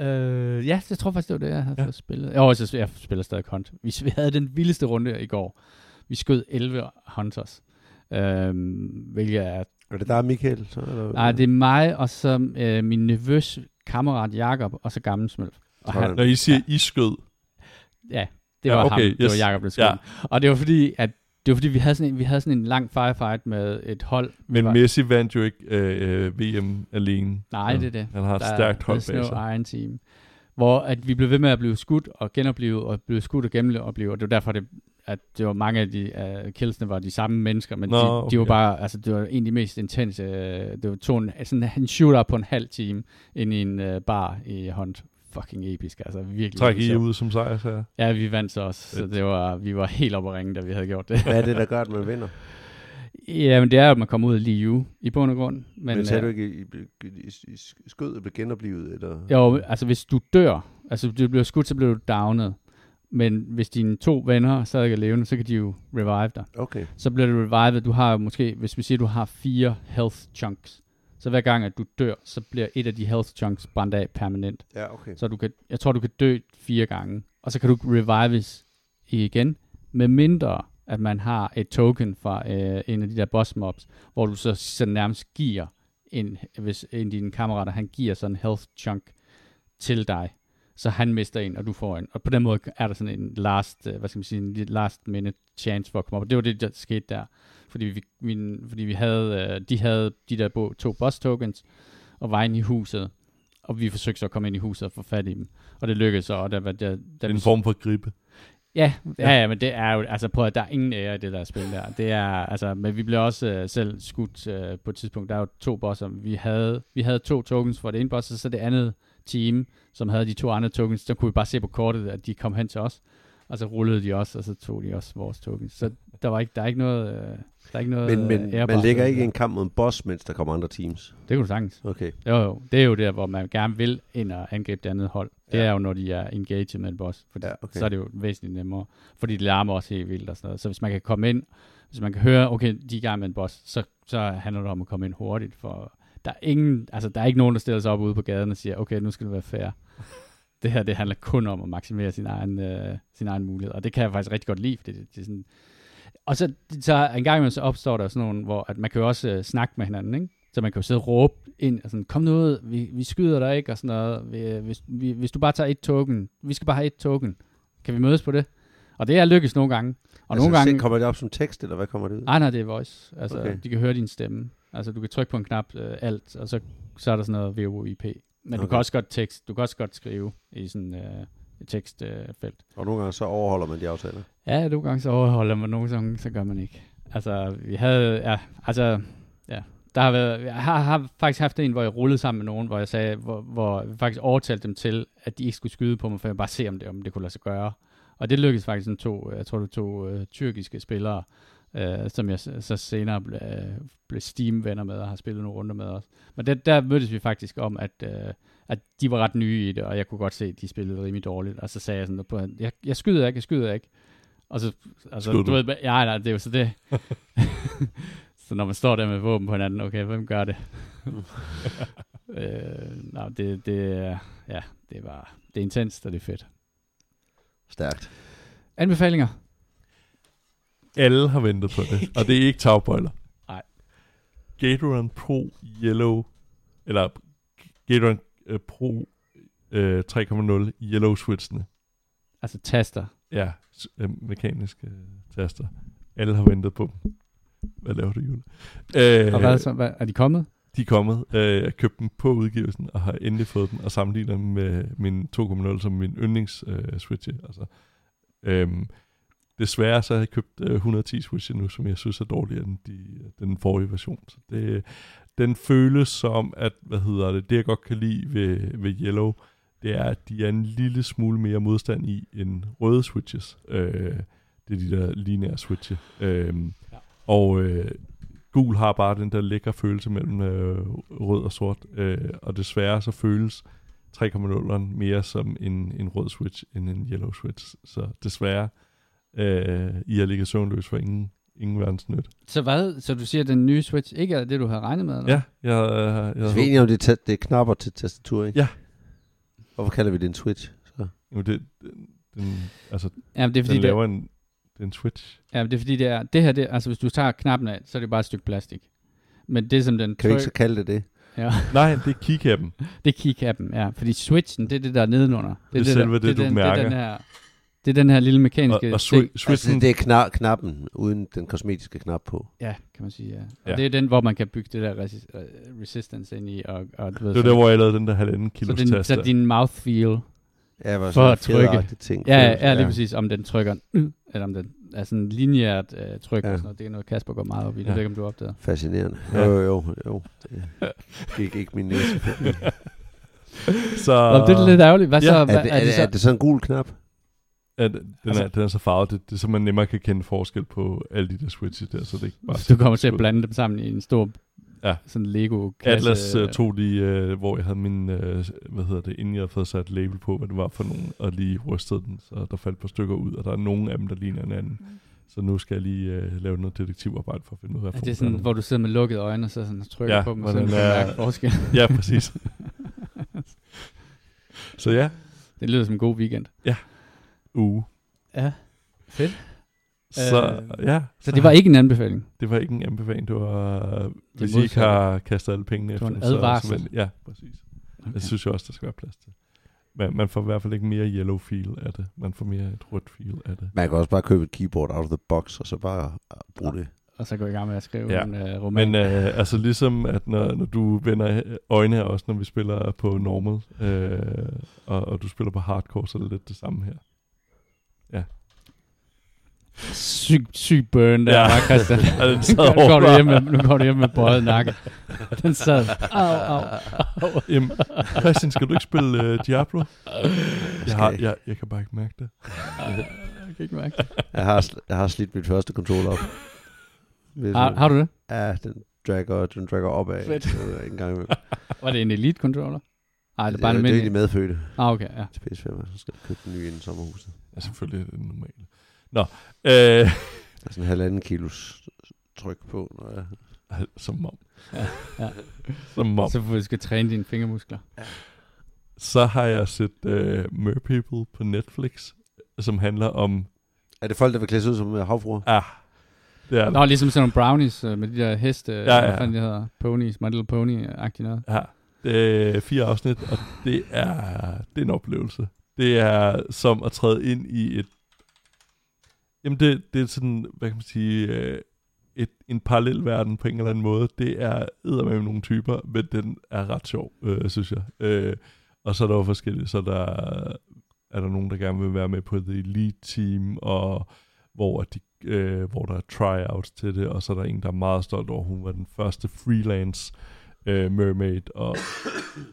Uh, ja, jeg tror faktisk, det var det, jeg havde ja. fået spillet. Jo, jeg, jeg spiller stadig hunt. Vi, vi havde den vildeste runde i går. Vi skød 11 hunters. Uh, hvilket er...
Er det der, Michael? Så,
eller? Nej, det er mig, og så uh, min nevøs kammerat Jakob og så Gammelsmølf. Og
han, Når I siger, ja. I skød?
Ja, det var ja, okay, ham. Yes. Det var Jakob, der skød. Ja. Og det var fordi, at det var fordi, vi havde sådan en, vi havde sådan en lang firefight med et hold.
Men var... Messi vandt jo ikke øh, VM alene.
Nej, det er det.
Han har et der stærkt hold bag sig.
Iron Team. Hvor at vi blev ved med at blive skudt og genoplevet, og blive skudt og genoplevet, og det var derfor, det, at det var mange af de uh, killsene var de samme mennesker, men Nå, de, okay. de, var bare, altså det var en af de mest intense, uh, det var to, en, sådan en shooter på en halv time ind i en uh, bar i Hunt, fucking episk, altså virkelig.
Træk I ud som sejr, så
Ja, vi vandt så også, så det var, vi var helt oppe at ringe, da vi havde gjort det.
Hvad er det, der gør, at man vinder? [LAUGHS]
Ja, men det er jo, at man kommer ud af Liu i bund og grund.
Men, men sagde du ikke, I, I, I, I skød og blev genoplevet? Eller?
Jo, altså hvis du dør, altså du bliver skudt, så bliver du downet. Men hvis dine to venner stadig er levende, så kan de jo revive dig.
Okay.
Så bliver du revived. Du har måske, hvis vi siger, du har fire health chunks, så hver gang, at du dør, så bliver et af de health chunks brændt af permanent.
Ja, okay.
Så du kan, jeg tror, du kan dø fire gange, og så kan du revives igen, med mindre at man har et token fra øh, en af de der boss mobs, hvor du så, så nærmest giver en, hvis en af dine kammerater, han giver sådan en health chunk til dig, så han mister en, og du får en. Og på den måde er der sådan en last, øh, hvad skal man sige, en last minute chance for at komme op. Og det var det, der skete der. Fordi vi, min, fordi vi havde, øh, de havde de der to boss tokens, og var inde i huset. Og vi forsøgte så at komme ind i huset og få fat i dem. Og det lykkedes så. Og der, der, der, der,
en form for gribe.
Ja, ja, ja, men det er jo, altså prøv at der er ingen ære i det der spil der. Det er, altså, men vi blev også uh, selv skudt uh, på et tidspunkt. Der er jo to bosser. Vi havde, vi havde to tokens for det ene boss, og så det andet team, som havde de to andre tokens, der kunne vi bare se på kortet, at de kom hen til os. Og så rullede de også, og så tog de også vores tokens. Så der, var ikke, der er ikke noget, uh, der er ikke noget
Men, men man lægger ikke en kamp mod en boss, mens der kommer andre teams?
Det kunne du sagtens.
Okay.
Jo, jo. Det er jo der, hvor man gerne vil ind og angribe det andet hold. Det ja. er jo, når de er engaged med en boss. Fordi ja, okay. Så er det jo væsentligt nemmere. Fordi det larmer også helt vildt og sådan noget. Så hvis man kan komme ind, hvis man kan høre, okay, de er i gang med en boss, så, så handler det om at komme ind hurtigt. For der er, ingen, altså, der er ikke nogen, der stiller sig op ude på gaden og siger, okay, nu skal det være fair. det her, det handler kun om at maksimere sin egen, øh, sin egen mulighed. Og det kan jeg faktisk rigtig godt lide, fordi det, det er sådan... Og så, så en gang imellem så opstår der sådan nogle, hvor at man kan jo også øh, snakke med hinanden, ikke? Så man kan jo sidde og råbe ind, og sådan, kom nu ud, vi, vi skyder dig ikke, og sådan noget. Vi, øh, hvis, vi, hvis du bare tager et token, vi skal bare have et token. Kan vi mødes på det? Og det er lykkes nogle gange. Og
altså,
nogle gange...
Kommer det op som tekst, eller hvad kommer det ud?
Nej, nej, det er voice. Altså,
Okay.
de kan høre din stemme. Altså, du kan trykke på en knap, øh, alt, og så, så er der sådan noget VOIP. Men okay. du kan også godt tekst, du kan også godt skrive i sådan øh, et tekstfelt. Øh, felt.
Og nogle gange så overholder man de aftaler.
Ja, nogle gange så overholder man, nogle gange så gør man ikke. Altså, vi havde, ja, altså, ja, der har været, jeg har, har faktisk haft en, hvor jeg rullede sammen med nogen, hvor jeg sagde, hvor, hvor jeg faktisk overtalte dem til, at de ikke skulle skyde på mig, for jeg bare se, om det, om det kunne lade sig gøre. Og det lykkedes faktisk sådan to, jeg tror det to øh, tyrkiske spillere, øh, som jeg så senere ble, blev Steam-venner med og har spillet nogle runder med os. Men der, der mødtes vi faktisk om, at, øh, at de var ret nye i det, og jeg kunne godt se, at de spillede rimelig dårligt. Og så sagde jeg sådan, på, jeg, jeg skyder ikke, jeg skyder ikke. Og så, altså, du
du?
ved, ja, nej, det er jo så det. [LAUGHS] så når man står der med våben på hinanden, okay, hvem gør det? [LAUGHS] øh, nej, det, det, er- ja, det var, det er intenst, og det er fedt.
Stærkt.
Anbefalinger?
Alle har ventet på det, og det er ikke tagbøjler. [LAUGHS]
Nej.
Gatorade Pro Yellow, eller Gatorade øh, Pro øh, 3.0 Yellow Switchene.
Altså taster.
Ja, s- øh, mekaniske øh, taster. Alle har ventet på dem. Hvad laver du, Jule? Øh,
Og hvad så? Hvad, er de kommet?
De er kommet. Øh, jeg købte dem på udgivelsen, og har endelig fået dem, og sammenligner dem med min 2.0 som min yndlings øh, Switch. Altså, øhm, desværre så har jeg købt øh, 110 Switch nu, som jeg synes er dårligere end de, den forrige version. Så det, den føles som, at, hvad hedder det, det jeg godt kan lide ved, ved Yellow, det er, at de er en lille smule mere modstand i end røde switches. Øh, det er de der lineære switche. Øh,
Ja.
Og øh, gul har bare den der lækre følelse mellem øh, rød og sort, øh, og desværre så føles 3.0'eren mere som en, en rød switch end en yellow switch. Så desværre, øh, I har ligget søvnløs for ingen, ingen verdens nyt.
Så hvad? Så du siger, at den nye Switch ikke er det, du havde regnet med? Eller?
Ja, jeg, jeg, jeg,
Så vi er enige om, det er, det er knapper til tastatur, ikke?
Ja.
Hvorfor kalder vi det en switch? Så?
jo, det, den, den, altså,
Jamen, det er fordi,
den
det,
laver en, det er en switch.
ja, det er fordi, det er, det her, det, altså hvis du tager knappen af, så er det bare et stykke plastik. Men det som den
Kan vi ikke
tryk-
så kalde det det?
ja,
Nej, det er keycappen. [LAUGHS]
det er keycappen, ja. Fordi switchen, det er det der er nedenunder.
Det er selve
der,
det, du
den,
mærker.
Det er den her, det er den her lille
Og,
mekaniske
og
ting.
swi- switchen,
Altså, det er kna- knappen, uden den kosmetiske knap på.
Ja, kan man sige, ja. Og
Ja.
det er den, hvor man kan bygge det der resi- øh, resistance ind i. Og, og, du ved,
det var der, hvor jeg lavede den der halvanden
så,
kilos
din,
taster.
så din mouthfeel,
Ja, var
For
sådan
at trykke.
Ting.
ja,
Følelse,
er lige præcis, om den trykker, mm, eller om den er sådan lineært øh, tryk.
Ja.
Ja. Og sådan noget. Det er noget, Kasper går meget op i. Det
Ja.
ved ikke, om du opdager.
Fascinerende.
Ja.
Jo, jo, jo. jo. Det gik ikke min næse. forbi. [LAUGHS]
så,
Nå, det er lidt ærgerligt. Hvad
Ja.
så?
er, det, er, det, er det så en gul knap?
at den,
Altså-
er, den er så farvet, det, det er så man nemmere kan kende forskel på alle de der switches der, så det er ikke bare...
du kommer til at blande dem sammen i en stor
Ja.
sådan lego kasse.
Atlas uh, tog lige, uh, hvor jeg havde min, uh, hvad hedder det, inden jeg havde fået sat label på, hvad det var for nogen, og lige rystede den, så der faldt et par stykker ud, og der er nogle af dem, der ligner hinanden. Så nu skal jeg lige uh, lave noget detektivarbejde for at finde ud af, hvad
det er sådan, hvor du sidder med lukkede øjne, og så sådan trykker
Ja,
på dem, og så kan
er-
mærke forskel.
Ja, præcis. så ja,
det lyder som en god weekend.
uge. [LAUGHS]
Ja, fedt.
Så
Øh,
ja,
Så det var ikke en anbefaling.
det var ikke en anbefaling, det var, hvis I ikke har kastet alle pengene
Det var
efter
en advarsel.
Så, ja, præcis. Jeg synes jo også, der skal være plads til. Men man får i hvert fald ikke mere yellow feel af det. Man får mere et rødt feel af det.
Man kan også bare købe et keyboard out of the box, og så bare bruge det.
Og så gå i gang med at skrive
Ja.
en uh, roman.
Men øh, altså ligesom, at når, når du vender øjne af os, når vi spiller på normal, øh, og, og du spiller på hardcore, så er det lidt det samme her.
Syg, syg burn der,
Ja.
ja. var Christian. [LAUGHS]
Ja, den sad
nu, går du hjem med, nu går du hjem med bøjet nakke. Den sad. Au, au, au.
Jamen, Christian, skal du ikke spille øh, Diablo? Jeg, har, jeg, jeg kan bare ikke mærke det.
Jeg kan ikke mærke det.
Jeg har, jeg har slidt mit første controller op.
Har,
du-
har du det?
Ja, den dragger, den dragger op af.
Fedt.
En gang imellem.
Var det en Elite controller? Nej, det er bare en
det er
almindelig.
de medfødte
Ah, okay, ja.
til PS5, så skal jeg købe den nye inden sommerhuset.
Ja, selvfølgelig er det normalt. Nå, øh,
Der er sådan en halvanden kilos tryk på, når jeg...
som om.
Ja, ja. [LAUGHS]
Som om.
Så du skal træne dine fingermuskler.
Så har jeg set uh, Mer People på Netflix, som handler om...
Er det folk, der vil klæde sig ud som øh, havfruer?
Ah, Det er det.
Nå, ligesom sådan nogle brownies øh, med de der heste, ja,
Ja,
ja.
ja.
hvad fanden de hedder, ponies, My Little Pony-agtigt noget.
Ja, det er fire afsnit, og det er, det er en oplevelse. Det er som at træde ind i et... Jamen, det, det er sådan, hvad kan man sige, øh, et, en parallel verden på en eller anden måde. Det er med nogle typer, men den er ret sjov, øh, synes jeg. Øh, og så er der jo forskellige, så der er der nogen, der gerne vil være med på The Elite Team, og hvor, de, øh, hvor der er tryouts til det, og så er der en, der er meget stolt over, hun var den første freelance øh, mermaid, og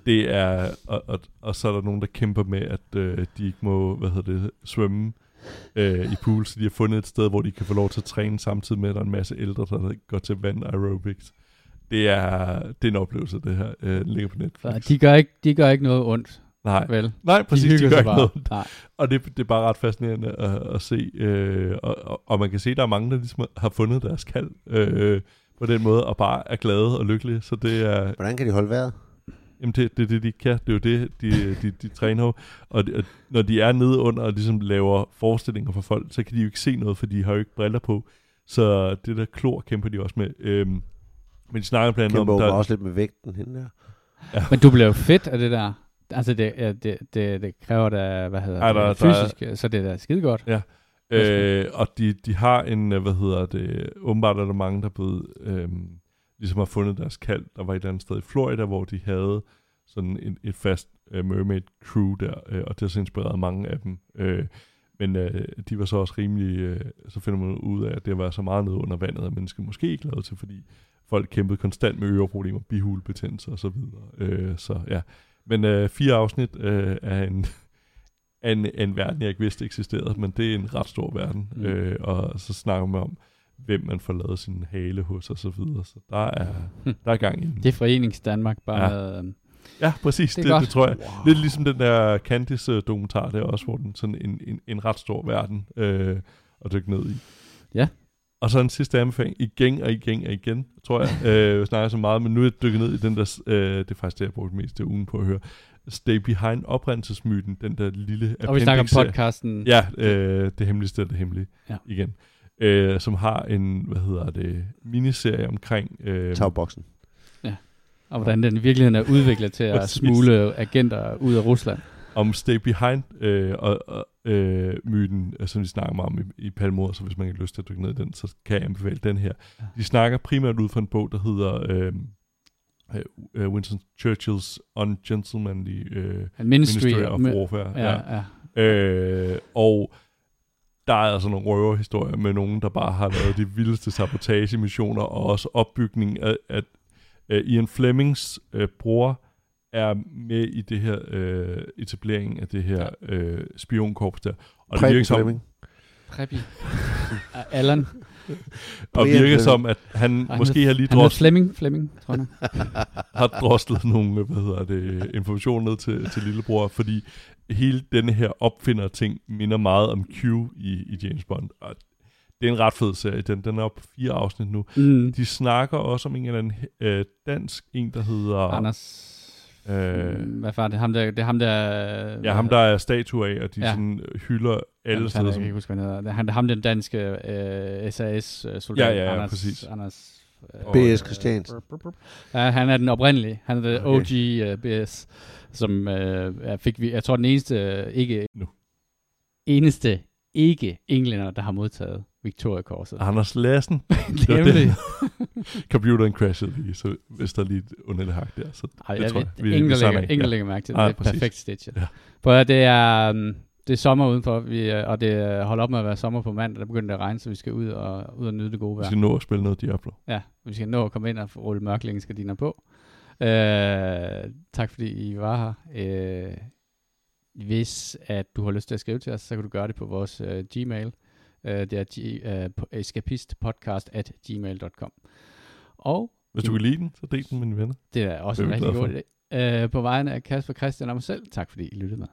det er, og, og, og så er der nogen, der kæmper med, at øh, de ikke må, hvad hedder det, svømme øh, i pool, så de har fundet et sted, hvor de kan få lov til at træne samtidig med, at der er en masse ældre, der går til vand aerobics. Det er, det er en oplevelse, det her. Øh, den ligger på Netflix.
Så de gør, ikke, de gør ikke noget ondt,
Nej,
vel?
nej, præcis, de,
hygger
gør ikke
bare.
noget.
Nej.
Og det, det er bare ret fascinerende at, at se. Øh, og, og, og man kan se, at der er mange, der ligesom har fundet deres kald øh, på den måde, og bare er glade og lykkelige. Så det er,
Hvordan kan de holde vejret?
Jamen det, det er det, de kan. Det er jo det, de, de, de træner jo. Og, de, og når de er nede under og ligesom laver forestillinger for folk, så kan de jo ikke se noget, for de har jo ikke briller på. Så det der klor kæmper de også med. Øhm, men de snakker blandt andet
Kæmper
om...
der...
Der,
også lidt med vægten hende der.
Men du bliver jo fedt af det der. Altså, det, ja, det, det, det kræver da, hvad hedder
Ej,
det,
der- der er-
fysisk, så det er da skide godt.
øh, og de, de har en, øh, hvad hedder det, åbenbart er der mange, der er blevet, øhm, ligesom har fundet deres kald. Der var et eller andet sted i Florida, hvor de havde sådan en, et fast øh, mermaid crew der, øh, og det har så inspireret mange af dem. Øh, men øh, de var så også rimelig, øh, så finder man ud af, at det var så meget nede under vandet, at mennesker måske ikke lavede til, fordi folk kæmpede konstant med øreproblemer, bihulebetændelse og så videre. Øh, så ja, men øh, fire afsnit øh, af en, af [LAUGHS] en, af en verden, jeg ikke vidste eksisterede, men det er en ret stor verden.
Mm.
Mm. Øh, og så snakker man om, hvem man får lavet sin hale hos og så videre. Så der er,
Hm.
der er gang i den.
Det er Forenings Danmark bare
Ja. Ja, præcis.
Det er
Det, det,
godt.
det tror jeg. Lidt ligesom den der Candice-dokumentar der også, hvor den sådan en, en, en ret stor verden øh, at dykke ned i.
Ja.
Og så en sidste anbefaling, igen og igen og igen, tror jeg. [LAUGHS] øh, jeg snakker så meget, men nu er jeg dykket ned i den der, øh, det er faktisk det, jeg brugte mest af ugen på at høre. Stay Behind oprindelsesmyten, den der lille
og vi snakker om podcasten.
Ja, øh, det hemmeligste er det hemmelige.
Ja.
Igen. Øh, som har en, hvad hedder det, miniserie omkring... Øh,
Tagboksen.
Og hvordan den i virkeligheden er udviklet til [LAUGHS] at smule agenter ud af Rusland.
om Stay Behind øh, og, og øh, myten, øh, som vi snakker meget om i, i Palmor, så hvis man ikke har lyst til at dykke ned i den, så kan jeg anbefale den her.
Ja.
De snakker primært ud fra en bog, der hedder øh, øh, Winston Churchills Ungentlemanly øh,
ministry,
Ministry of
med-
Warfare.
Ja, ja.
Øh, og der er altså nogle røverhistorier med nogen, der bare har lavet de vildeste sabotagemissioner, og også opbygning af, at øh, Ian Flemings øh, bror er med i det her øh, etablering af det her øh, spionkorps der. Og det
Preben
virker som,
Fleming.
Preppy. [LAUGHS] Allan.
Og virker
Fleming.
som, at han
Han
måske har lige
Han
droslet,
Flemming, Flemming, tror jeg. [LAUGHS]
har droslet nogle hvad hedder det, information ned til, til lillebror, fordi hele denne her opfinder ting minder meget om Q i, i James Bond. Og det er en ret fed serie. Den, den er op på fire afsnit nu.
Mm.
De snakker også om en eller anden øh, dansk en, der hedder...
Anders.
Øh,
Mm, Hvad var det? Ham der, det er ham der...
Ja, ham der er statue af, og de
Ja.
sådan øh, hylder alle
Jamen,
steder.
Jeg kan ikke huske, hvad han hedder. Det er ham, ham den danske øh, SAS-soldat.
Ja, ja, ja,
Anders,
præcis.
Anders, øh,
B.S. Christiansen.
Ja, han er den oprindelige. Han er den
Okay.
OG uh, BS, som øh, er- fik vi, jeg tror den eneste øh, ikke
Nu.
eneste ikke englænder, der har modtaget Victoria-korset.
Anders Lassen. [LAUGHS]
Nemlig. [LAUGHS]
Computeren crashede lige, så hvis der er lige et underligt hak der. Så
Ej,
det
jeg
tror
ved,
jeg. Vi-
ingen,
vi
lægger, ingen,
Ja.
lægger mærke til det.
Nej,
det er
præcis.
perfekt stitchet.
Ja.
Høre, det er, um, det er sommer udenfor, vi, øh, og det holder op med at være sommer på mandag. Der begynder det at regne, så vi skal ud og, ud og nyde det gode
vi
vejr.
skal nå at spille noget Diablo.
Ja, vi skal nå at komme ind og rulle mørklægningsgardiner på. Øh, tak fordi I var her. Øh, hvis at du har lyst til at skrive til os, så kan du gøre det på vores øh, Gmail. Øh, det er øh, escapistpodcast at gmail.com. Og
Hvis du kan lide den, så del den med dine venner.
det er også
Det
en
er vi
rigtig god idé. Øh, på vegne af Kasper Christian og mig selv, tak fordi I lyttede med.